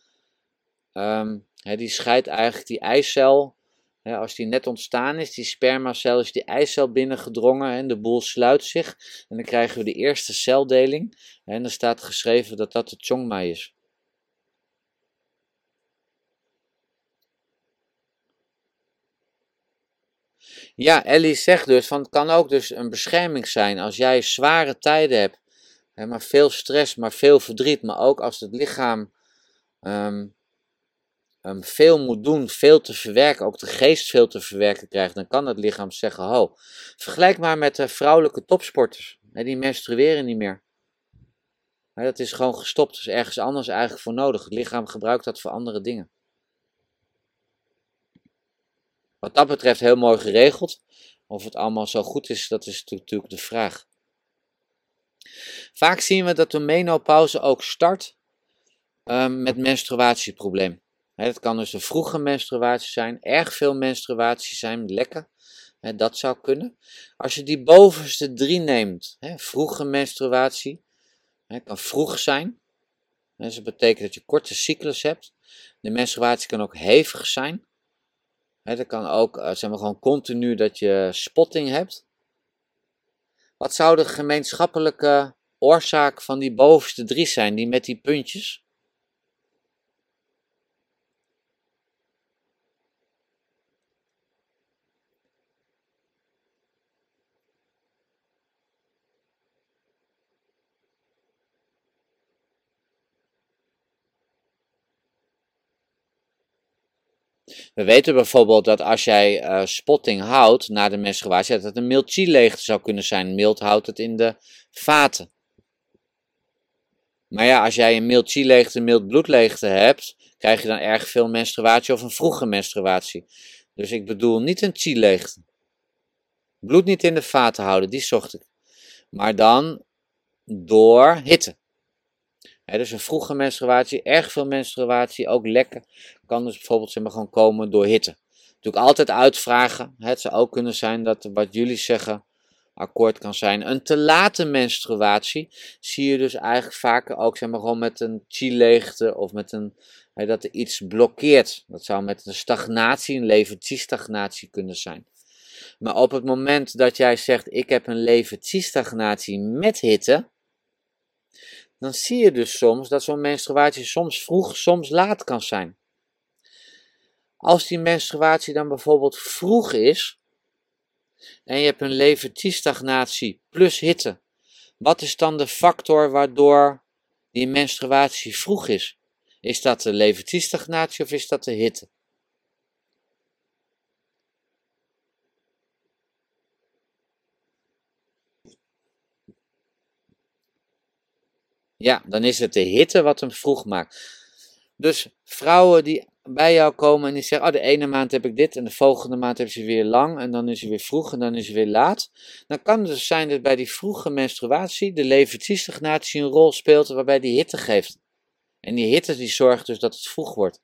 Um, die scheidt eigenlijk die eicel, als die net ontstaan is, die spermacel is die eicel binnengedrongen en de boel sluit zich. En dan krijgen we de eerste celdeling. En er staat geschreven dat dat de chongmai is. Ja, Ellie zegt dus van het kan ook dus een bescherming zijn als jij zware tijden hebt, hè, maar veel stress, maar veel verdriet, maar ook als het lichaam um, um, veel moet doen, veel te verwerken, ook de geest veel te verwerken krijgt, dan kan het lichaam zeggen: Ho, vergelijk maar met de vrouwelijke topsporters. die menstrueren niet meer. dat is gewoon gestopt. Is ergens anders eigenlijk voor nodig. Het lichaam gebruikt dat voor andere dingen. Wat dat betreft heel mooi geregeld. Of het allemaal zo goed is, dat is natuurlijk de vraag. Vaak zien we dat de menopauze ook start um, met menstruatieprobleem. Het kan dus een vroege menstruatie zijn, erg veel menstruatie zijn, lekker. Dat zou kunnen. Als je die bovenste drie neemt, vroege menstruatie, kan vroeg zijn. Dus dat betekent dat je korte cyclus hebt. De menstruatie kan ook hevig zijn. Dat kan ook, eh, zeg maar, gewoon continu dat je spotting hebt. Wat zou de gemeenschappelijke oorzaak van die bovenste drie zijn, die met die puntjes? We weten bijvoorbeeld dat als jij uh, spotting houdt na de menstruatie, dat het een mild chi-leegte zou kunnen zijn. Mild houdt het in de vaten. Maar ja, als jij een mild chi-leegte, mild bloedleegte hebt, krijg je dan erg veel menstruatie of een vroege menstruatie. Dus ik bedoel niet een chi-leegte. Bloed niet in de vaten houden, die zocht ik. Maar dan door hitte dus een vroege menstruatie, erg veel menstruatie, ook lekker, kan dus bijvoorbeeld zeg maar, gewoon komen door hitte. Natuurlijk altijd uitvragen. Het zou ook kunnen zijn dat wat jullie zeggen akkoord kan zijn. Een te late menstruatie zie je dus eigenlijk vaker ook zeg maar, gewoon met een chi-leegte of met een, dat er iets blokkeert. Dat zou met een stagnatie, een levertiestagnatie kunnen zijn. Maar op het moment dat jij zegt: Ik heb een levensstagnatie met hitte, dan zie je dus soms dat zo'n menstruatie soms vroeg, soms laat kan zijn. Als die menstruatie dan bijvoorbeeld vroeg is en je hebt een levensstagnatie plus hitte, wat is dan de factor waardoor die menstruatie vroeg is? Is dat de levensstagnatie of is dat de hitte? Ja, dan is het de hitte wat hem vroeg maakt. Dus vrouwen die bij jou komen en die zeggen, oh de ene maand heb ik dit en de volgende maand hebben ze weer lang en dan is ze weer vroeg en dan is ze weer laat. Dan kan het dus zijn dat bij die vroege menstruatie de levensstagnatie een rol speelt waarbij die hitte geeft. En die hitte die zorgt dus dat het vroeg wordt.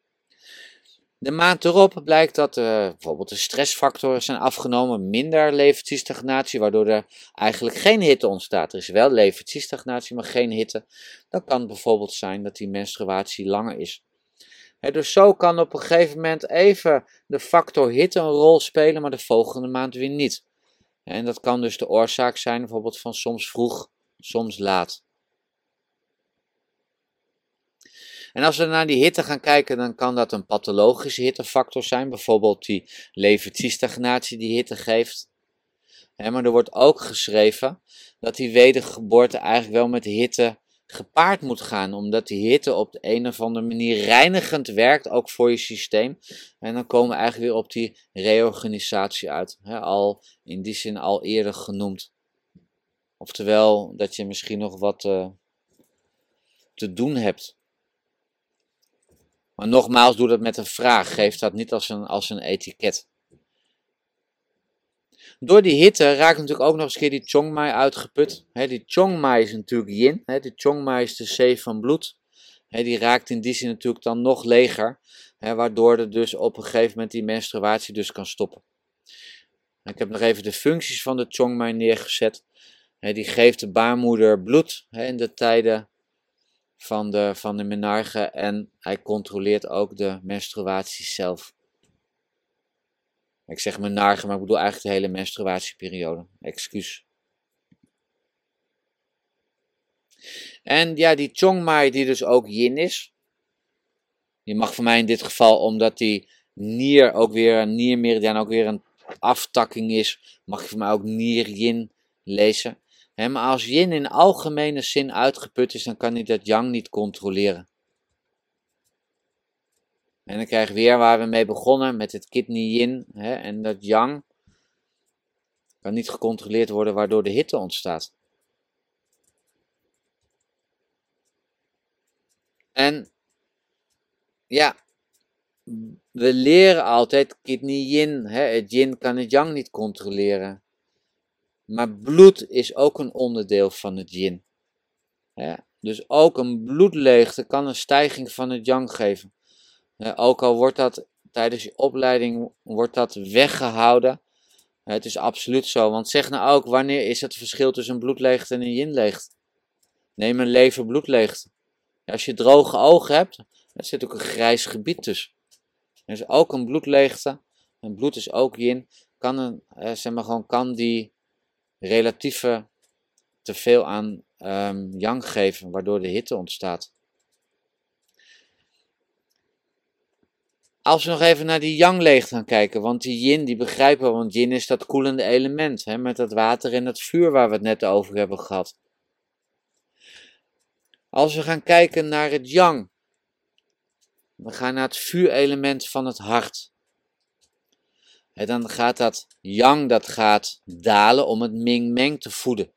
De maand erop blijkt dat uh, bijvoorbeeld de stressfactoren zijn afgenomen, minder levensstagnatie, waardoor er eigenlijk geen hitte ontstaat. Er is wel levensstagnatie, maar geen hitte. Dan kan bijvoorbeeld zijn dat die menstruatie langer is. dus zo kan op een gegeven moment even de factor hitte een rol spelen, maar de volgende maand weer niet. En dat kan dus de oorzaak zijn bijvoorbeeld van soms vroeg, soms laat. En als we naar die hitte gaan kijken, dan kan dat een pathologische hittefactor zijn, bijvoorbeeld die levensstagnatie die hitte geeft. maar er wordt ook geschreven dat die wedergeboorte eigenlijk wel met hitte gepaard moet gaan, omdat die hitte op de een of andere manier reinigend werkt, ook voor je systeem. En dan komen we eigenlijk weer op die reorganisatie uit, al in die zin al eerder genoemd. Oftewel dat je misschien nog wat uh, te doen hebt. Maar nogmaals, doe dat met een vraag. Geef dat niet als een, als een etiket. Door die hitte raakt natuurlijk ook nog eens die Chongmai uitgeput. Die Chongmai is natuurlijk yin. Die Chongmai is de zee van bloed. Die raakt in die zin natuurlijk dan nog leger. waardoor er dus op een gegeven moment die menstruatie dus kan stoppen. Ik heb nog even de functies van de Chongmai neergezet. die geeft de baarmoeder bloed in de tijden van de, van de menarche en hij controleert ook de menstruatie zelf. Ik zeg menarche, maar ik bedoel eigenlijk de hele menstruatieperiode. Excuus. En ja, die Chongmai die dus ook yin is. Die mag voor mij in dit geval, omdat die nier ook weer, een niermeridiaan ook weer een aftakking is, mag je voor mij ook nier yin lezen maar als yin in algemene zin uitgeput is, dan kan hij dat yang niet controleren. En dan krijg je weer waar we mee begonnen met het kidney yin. en dat yang kan niet gecontroleerd worden, waardoor de hitte ontstaat. En ja, we leren altijd kidney yin. het yin kan het yang niet controleren. Maar bloed is ook een onderdeel van het yin. Ja, dus ook een bloedleegte kan een stijging van het yang geven. Ja, ook al wordt dat tijdens je opleiding wordt dat weggehouden. het is absoluut zo. Want zeg nou ook, wanneer is het verschil tussen een bloedleegte en een yinleegte? Neem een lever bloedleegte. als je droge ogen hebt, er zit ook een grijs gebied tussen. Er is ook een bloedleegte. En bloed is ook yin. Kan, een, zeg maar gewoon, kan die relatieve te veel aan um, yang geven, waardoor de hitte ontstaat. Als we nog even naar die yang leeg gaan kijken, want die yin, die begrijpen we, want yin is dat koelende element, hè, met dat water en dat vuur waar we het net over hebben gehad. Als we gaan kijken naar het yang, we gaan naar het vuurelement van het hart. En dan gaat dat yang dat gaat dalen om het ming-meng te voeden.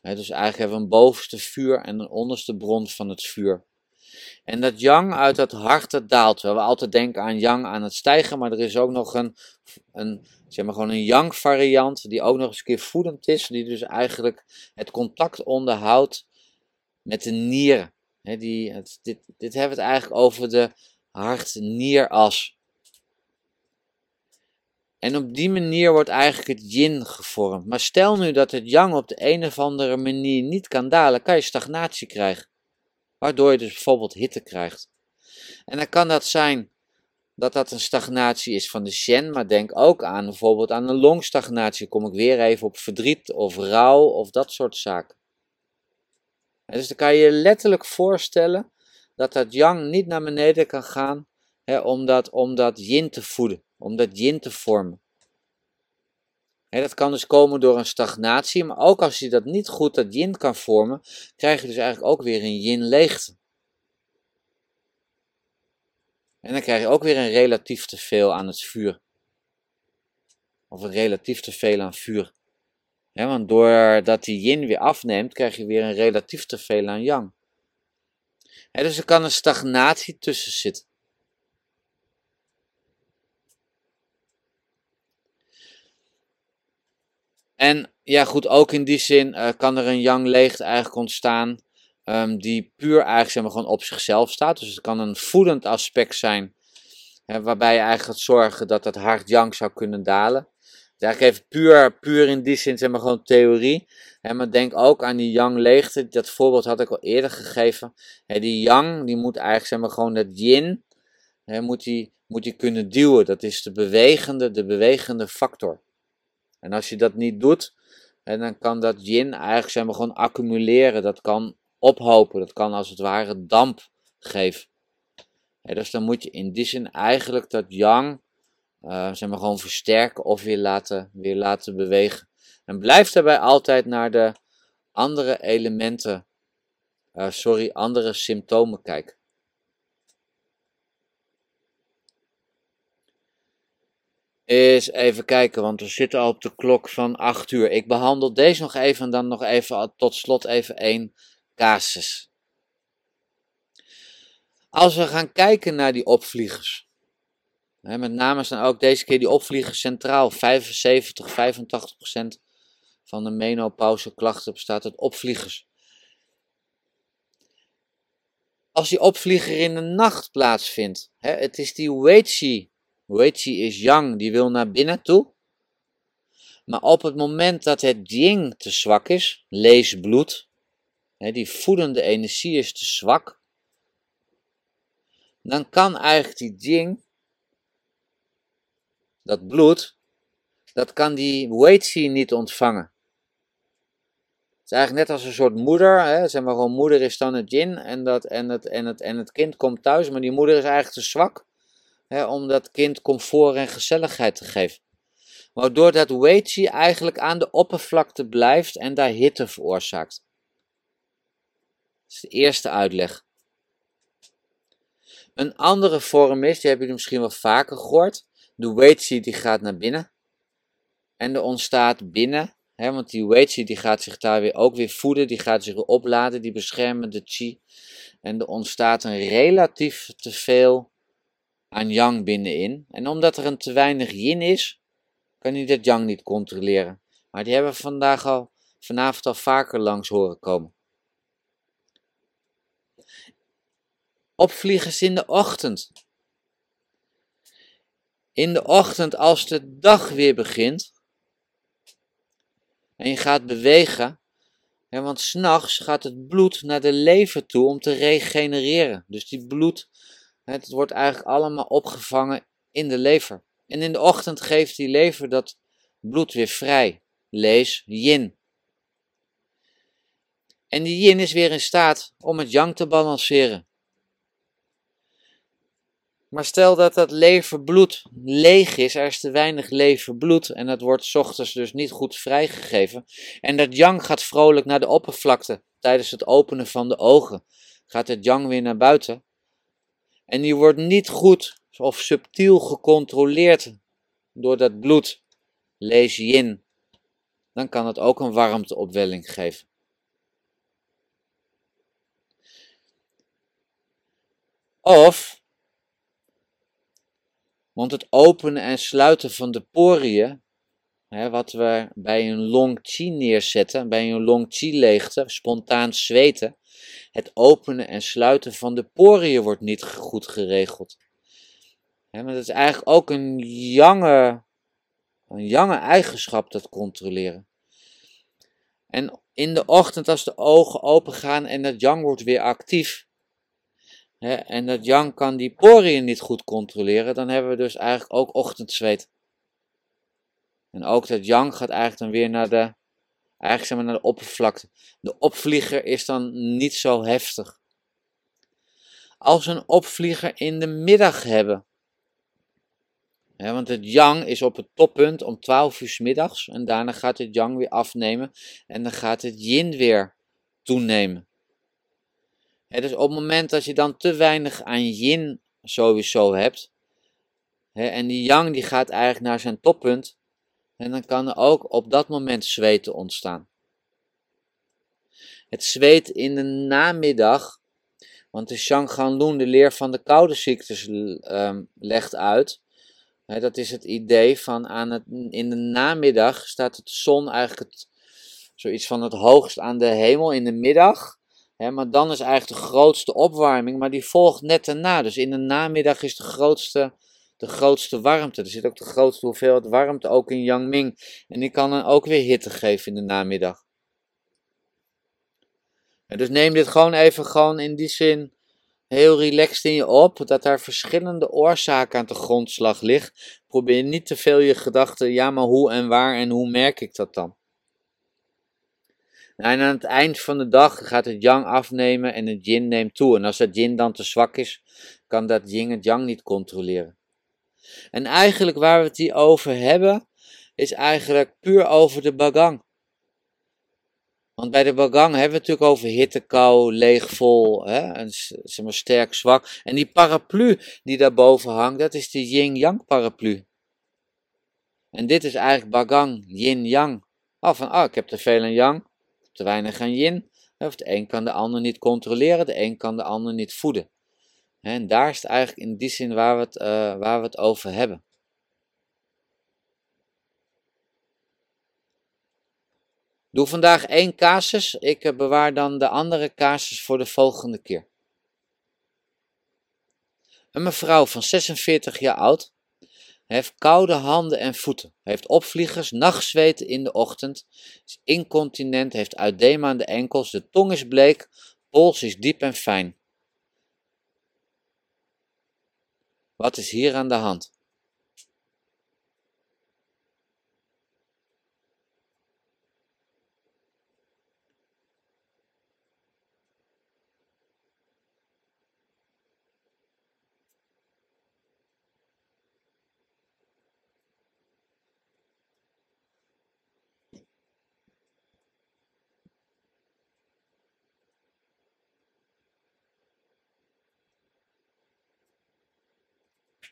dus eigenlijk hebben we een bovenste vuur en een onderste bron van het vuur. En dat yang uit dat hart dat daalt. We altijd denken aan yang aan het stijgen, maar er is ook nog een, een, zeg maar gewoon een yang variant die ook nog eens een keer voedend is. Die dus eigenlijk het contact onderhoudt met de nieren. die, het, dit, dit hebben we het eigenlijk over de hart-nieras. En op die manier wordt eigenlijk het yin gevormd. Maar stel nu dat het yang op de een of andere manier niet kan dalen, kan je stagnatie krijgen. Waardoor je dus bijvoorbeeld hitte krijgt. En dan kan dat zijn dat dat een stagnatie is van de shen, maar denk ook aan bijvoorbeeld aan een longstagnatie. Kom ik weer even op verdriet of rouw of dat soort zaken. En dus dan kan je je letterlijk voorstellen dat dat yang niet naar beneden kan gaan hè, om, dat, om dat yin te voeden, om dat yin te vormen. Dat kan dus komen door een stagnatie, maar ook als je dat niet goed dat yin kan vormen, krijg je dus eigenlijk ook weer een yin leegte. En dan krijg je ook weer een relatief te veel aan het vuur. Of een relatief te veel aan vuur. want doordat die yin weer afneemt, krijg je weer een relatief te veel aan yang. dus er kan een stagnatie tussen zitten. En ja, goed, ook in die zin uh, kan er een yang leegte eigenlijk ontstaan um, die puur eigenlijk zeg maar, gewoon op zichzelf staat. Dus het kan een voedend aspect zijn, hè, waarbij je eigenlijk gaat zorgen dat het hart yang zou kunnen dalen. Dus eigenlijk even puur, puur in die zin zeg maar gewoon theorie. Hè, maar denk ook aan die yang leegte, dat voorbeeld had ik al eerder gegeven. Hè, die yang, die moet eigenlijk zeg maar gewoon dat yin, hè, moet die, moet die kunnen duwen. Dat is de bewegende, de bewegende factor. En als je dat niet doet, hè, dan kan dat yin eigenlijk zeg maar gewoon accumuleren. Dat kan ophopen. Dat kan als het ware damp geven. dus dan moet je in die zin eigenlijk dat yang uh, zeg gewoon versterken of weer laten, weer laten bewegen. En blijf daarbij altijd naar de andere elementen, uh, sorry, andere symptomen kijken. Eens even kijken, want we zitten al op de klok van 8 uur. Ik behandel deze nog even en dan nog even tot slot even één casus. Als we gaan kijken naar die opvliegers. Hè, met name staan ook deze keer die opvliegers centraal. 75, 85 procent van de menopauze klachten bestaat uit opvliegers. Als die opvlieger in de nacht plaatsvindt, hè, het is die Weiqi Weiqi is yang, die wil naar binnen toe. Maar op het moment dat het Jing te zwak is, lees bloed, hè, die voedende energie is te zwak, dan kan eigenlijk die Jing, dat bloed, dat kan die Weiqi niet ontvangen. Het is eigenlijk net als een soort moeder, hè, zeg maar gewoon moeder is dan het Jin en, dat, en, het, en, het, en het kind komt thuis, maar die moeder is eigenlijk te zwak hè, om dat kind comfort en gezelligheid te geven. Maar doordat Weiqi eigenlijk aan de oppervlakte blijft en daar hitte veroorzaakt. Dat is de eerste uitleg. Een andere vorm is, die hebben jullie misschien wel vaker gehoord. De Weiqi die gaat naar binnen. En er ontstaat binnen, hè, want die Weiqi die gaat zich daar weer ook weer voeden, die gaat zich weer opladen, die beschermen de Qi. En er ontstaat een relatief te veel aan yang binnenin. En omdat er een te weinig yin is, kan hij dat yang niet controleren. Maar die hebben we vandaag al, vanavond al vaker langs horen komen. Opvliegers in de ochtend. In de ochtend als de dag weer begint. En je gaat bewegen. Hè, want s'nachts gaat het bloed naar de lever toe om te regenereren. Dus die bloed het wordt eigenlijk allemaal opgevangen in de lever. En in de ochtend geeft die lever dat bloed weer vrij. Lees yin. En die yin is weer in staat om het yang te balanceren. Maar stel dat dat leverbloed leeg is, er is te weinig leverbloed en dat wordt ochtends dus niet goed vrijgegeven. En dat yang gaat vrolijk naar de oppervlakte tijdens het openen van de ogen. Gaat het yang weer naar buiten en die wordt niet goed of subtiel gecontroleerd door dat bloed, lees yin, dan kan het ook een warmteopwelling geven. Of, want het openen en sluiten van de poriën, hè, wat we bij een long chi neerzetten, bij een long chi leegte, spontaan zweten, het openen en sluiten van de poriën wordt niet goed geregeld. maar dat is eigenlijk ook een jonge, een jonge eigenschap, dat controleren. En in de ochtend, als de ogen open gaan en dat yang wordt weer actief, en dat yang kan die poriën niet goed controleren, dan hebben we dus eigenlijk ook ochtendzweet. En ook dat yang gaat eigenlijk dan weer naar de, eigenlijk zeg maar naar de oppervlakte. De opvlieger is dan niet zo heftig. Als we een opvlieger in de middag hebben, want het yang is op het toppunt om 12 uur middags en daarna gaat het yang weer afnemen en dan gaat het yin weer toenemen. dus op het moment dat je dan te weinig aan yin sowieso hebt en die yang die gaat eigenlijk naar zijn toppunt en dan kan er ook op dat moment zweten ontstaan. Het zweet in de namiddag, want de Shang Lun, de leer van de koude ziektes, ehm, legt uit dat is het idee van aan het, in de namiddag staat het zon eigenlijk zoiets van het hoogst aan de hemel in de middag. maar dan is eigenlijk de grootste opwarming, maar die volgt net daarna. Dus in de namiddag is de grootste, de grootste warmte. Er zit ook de grootste hoeveelheid warmte ook in Yangming. En die kan dan ook weer hitte geven in de namiddag. dus neem dit gewoon even gewoon in die zin heel relaxed in je op, dat daar verschillende oorzaken aan de grondslag ligt. Probeer niet te veel je gedachten, ja maar hoe en waar en hoe merk ik dat dan? En aan het eind van de dag gaat het yang afnemen en het yin neemt toe. En als het yin dan te zwak is, kan dat yin het yang niet controleren. En eigenlijk waar we het hier over hebben, is eigenlijk puur over de bagang. Want bij de bagang hebben we het natuurlijk over hitte, kou, leeg, vol, hè, en, zeg maar, sterk, zwak. En die paraplu die daarboven hangt, dat is de yin-yang paraplu. En dit is eigenlijk bagang, yin-yang. Oh, van, oh, ik heb te veel aan yang, te weinig aan yin. Of de een kan de ander niet controleren, de een kan de ander niet voeden. En daar is het eigenlijk in die zin waar we het, uh, waar we het over hebben. Doe vandaag één casus. Ik eh, bewaar dan de andere casus voor de volgende keer. Een mevrouw van 46 jaar oud heeft koude handen en voeten, heeft opvliegers, nachtzweten in de ochtend, is incontinent, heeft uitdema aan de enkels, de tong is bleek, pols is diep en fijn. Wat is hier aan de hand?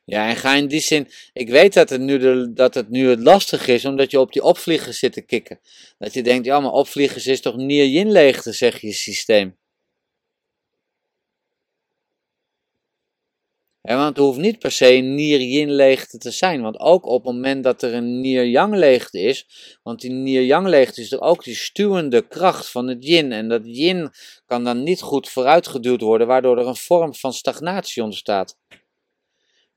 Ja, en ga in die zin. Ik weet dat het, nu dat het nu het lastig is, omdat je op die opvliegers zit te kikken. Dat je denkt, ja, maar opvliegers is toch nier leegte, zeg je systeem. Ja, want het hoeft niet per se een nier-yin leegte te zijn. Want ook op het moment dat er een nier-yang leegte is, want die nier-yang leegte is er ook die stuwende kracht van het yin. En dat yin kan dan niet goed vooruitgeduwd worden, waardoor er een vorm van stagnatie ontstaat.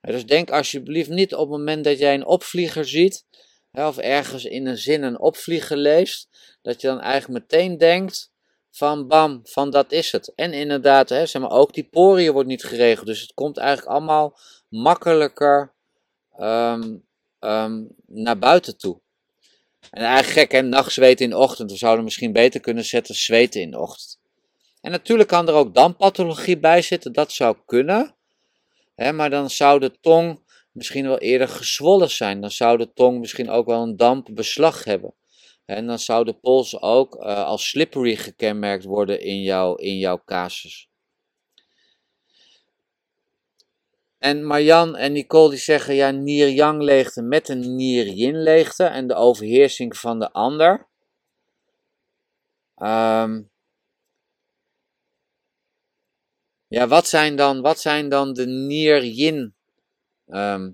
Dus denk alsjeblieft niet op het moment dat jij een opvlieger ziet, of ergens in een zin een opvlieger leest, dat je dan eigenlijk meteen denkt van bam, van dat is het. En inderdaad, hè, zeg maar, ook die poriën wordt niet geregeld, dus het komt eigenlijk allemaal makkelijker ehm, ehm, naar buiten toe. En eigenlijk gek, hè, nachtzweten in de ochtend. We zouden misschien beter kunnen zetten zweten in de ochtend. En natuurlijk kan er ook dampathologie bij zitten, dat zou kunnen maar dan zou de tong misschien wel eerder gezwollen zijn. Dan zou de tong misschien ook wel een dampbeslag hebben. En dan zou de pols ook uh, als slippery gekenmerkt worden in, jouw in jouw casus. En Marjan en Nicole die zeggen ja, nier-yang leegte met een nier-yin leegte en de overheersing van de ander. Um, Ja, wat zijn dan, wat zijn dan de nier-yin ehm,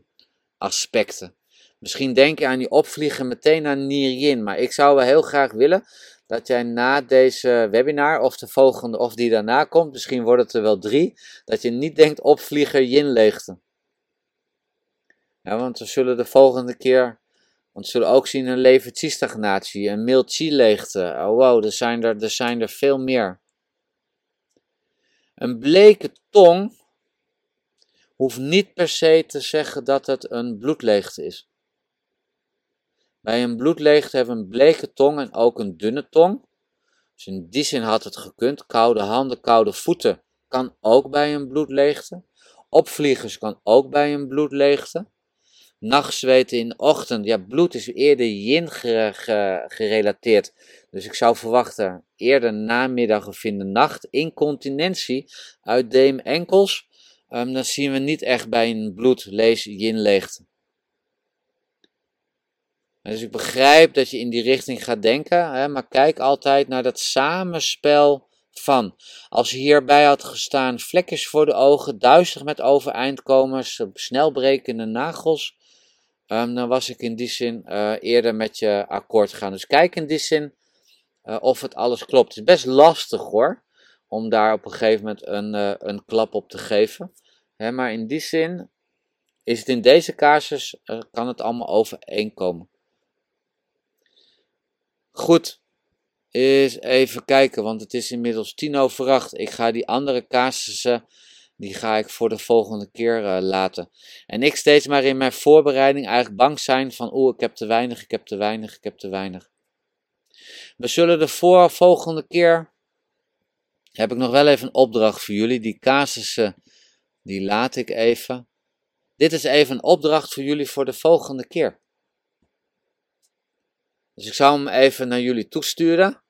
aspecten? Misschien denk je aan die opvliegen meteen aan nier-yin, maar ik zou wel heel graag willen dat jij na deze webinar of de volgende of die daarna komt, misschien wordt het er wel drie, dat je niet denkt opvlieger yin leegte. Ja, want we zullen de volgende keer, want we zullen ook zien een lever-chi-stagnatie, een mil-chi-leegte. Oh wow, er zijn er, er zijn er veel meer. Een bleke tong hoeft niet per se te zeggen dat het een bloedleegte is. Bij een bloedleegte hebben we een bleke tong en ook een dunne tong. Dus in die zin had het gekund. Koude handen, koude voeten kan ook bij een bloedleegte. Opvliegers kan ook bij een bloedleegte. Nachtzweten in de ochtend. Ja, bloed is eerder yin gerelateerd. Dus ik zou verwachten eerder namiddag of in de nacht. Incontinentie, uitdeem enkels. Um, dan zien we niet echt bij een bloedlees yin leegte. Dus ik begrijp dat je in die richting gaat denken, hè, maar kijk altijd naar dat samenspel van. Als je hierbij had gestaan, vlekjes voor de ogen, duizelig met overeindkomers, snelbrekende nagels, um, dan was ik in die zin uh, eerder met je akkoord gegaan. Dus kijk in die zin uh, of het alles klopt. Het is best lastig hoor, om daar op een gegeven moment een, uh, een klap op te geven. Hè, maar in die zin is het in deze casus, kan het allemaal overeenkomen. Goed, eens even kijken, want het is inmiddels tien over acht. Ik ga die andere casussen, die ga ik voor de volgende keer laten. En ik steeds maar in mijn voorbereiding eigenlijk bang zijn van, oeh, ik heb te weinig, ik heb te weinig, ik heb te weinig. We zullen de voor, volgende keer, heb ik nog wel even een opdracht voor jullie. Die casussen, die laat ik even. Dit is even een opdracht voor jullie voor de volgende keer. Dus ik zou hem even naar jullie toesturen.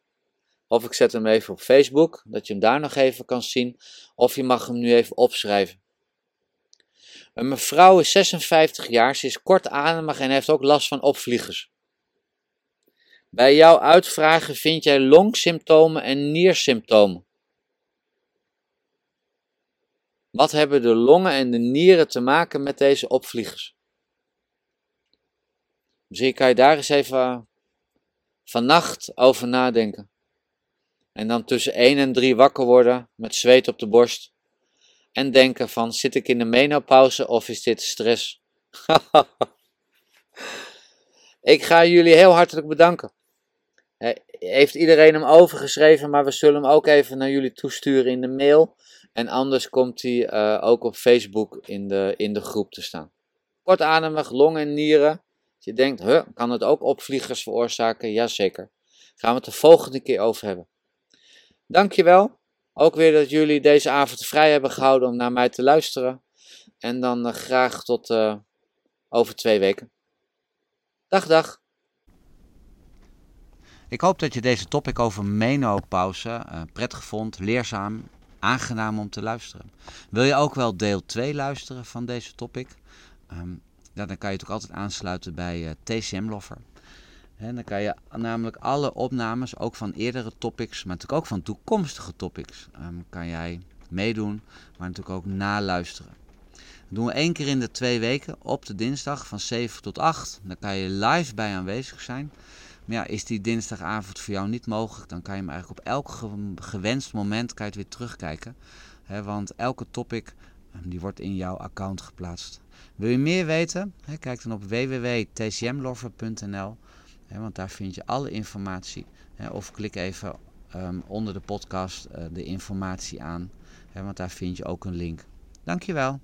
Of ik zet hem even op Facebook, dat je hem daar nog even kan zien. Of je mag hem nu even opschrijven. Een mevrouw is 56 jaar, ze is kortademig en heeft ook last van opvliegers. Bij jouw uitvragen vind jij longsymptomen en niersymptomen. Wat hebben de longen en de nieren te maken met deze opvliegers? Misschien kan je daar eens even vannacht over nadenken. En dan tussen 1 en 3 wakker worden met zweet op de borst. En denken van, zit ik in de menopauze of is dit stress? ik ga jullie heel hartelijk bedanken. Heeft iedereen hem overgeschreven, maar we zullen hem ook even naar jullie toesturen in de mail. En anders komt hij uh, ook op Facebook in de, in de groep te staan. Kortademig, longen en nieren. Je denkt, huh, kan het ook opvliegers veroorzaken? Jazeker. Gaan we het de volgende keer over hebben. Dankjewel. Ook weer dat jullie deze avond vrij hebben gehouden om naar mij te luisteren. En dan uh, graag tot uh, over twee weken. Dag, dag. Ik hoop dat je deze topic over menopauze uh, prettig vond, leerzaam, aangenaam om te luisteren. Wil je ook wel deel 2 luisteren van deze topic? Um, dan kan je natuurlijk altijd aansluiten bij uh, TCM Lover. Dan kan je namelijk alle opnames, ook van eerdere topics, maar natuurlijk ook van toekomstige topics, um, kan jij meedoen, maar natuurlijk ook naluisteren. Dat doen we één keer in de twee weken op de dinsdag van 7 tot 8. Dan kan je live bij aanwezig zijn. Maar ja, is die dinsdagavond voor jou niet mogelijk, dan kan je hem eigenlijk op elk gewenst moment kan je het weer terugkijken. want elke topic um, die wordt in jouw account geplaatst. Wil je meer weten? Kijk dan op www.tcmlover.nl, want daar vind je alle informatie. Of klik even um, onder de podcast uh, de informatie aan, want daar vind je ook een link. Dankjewel.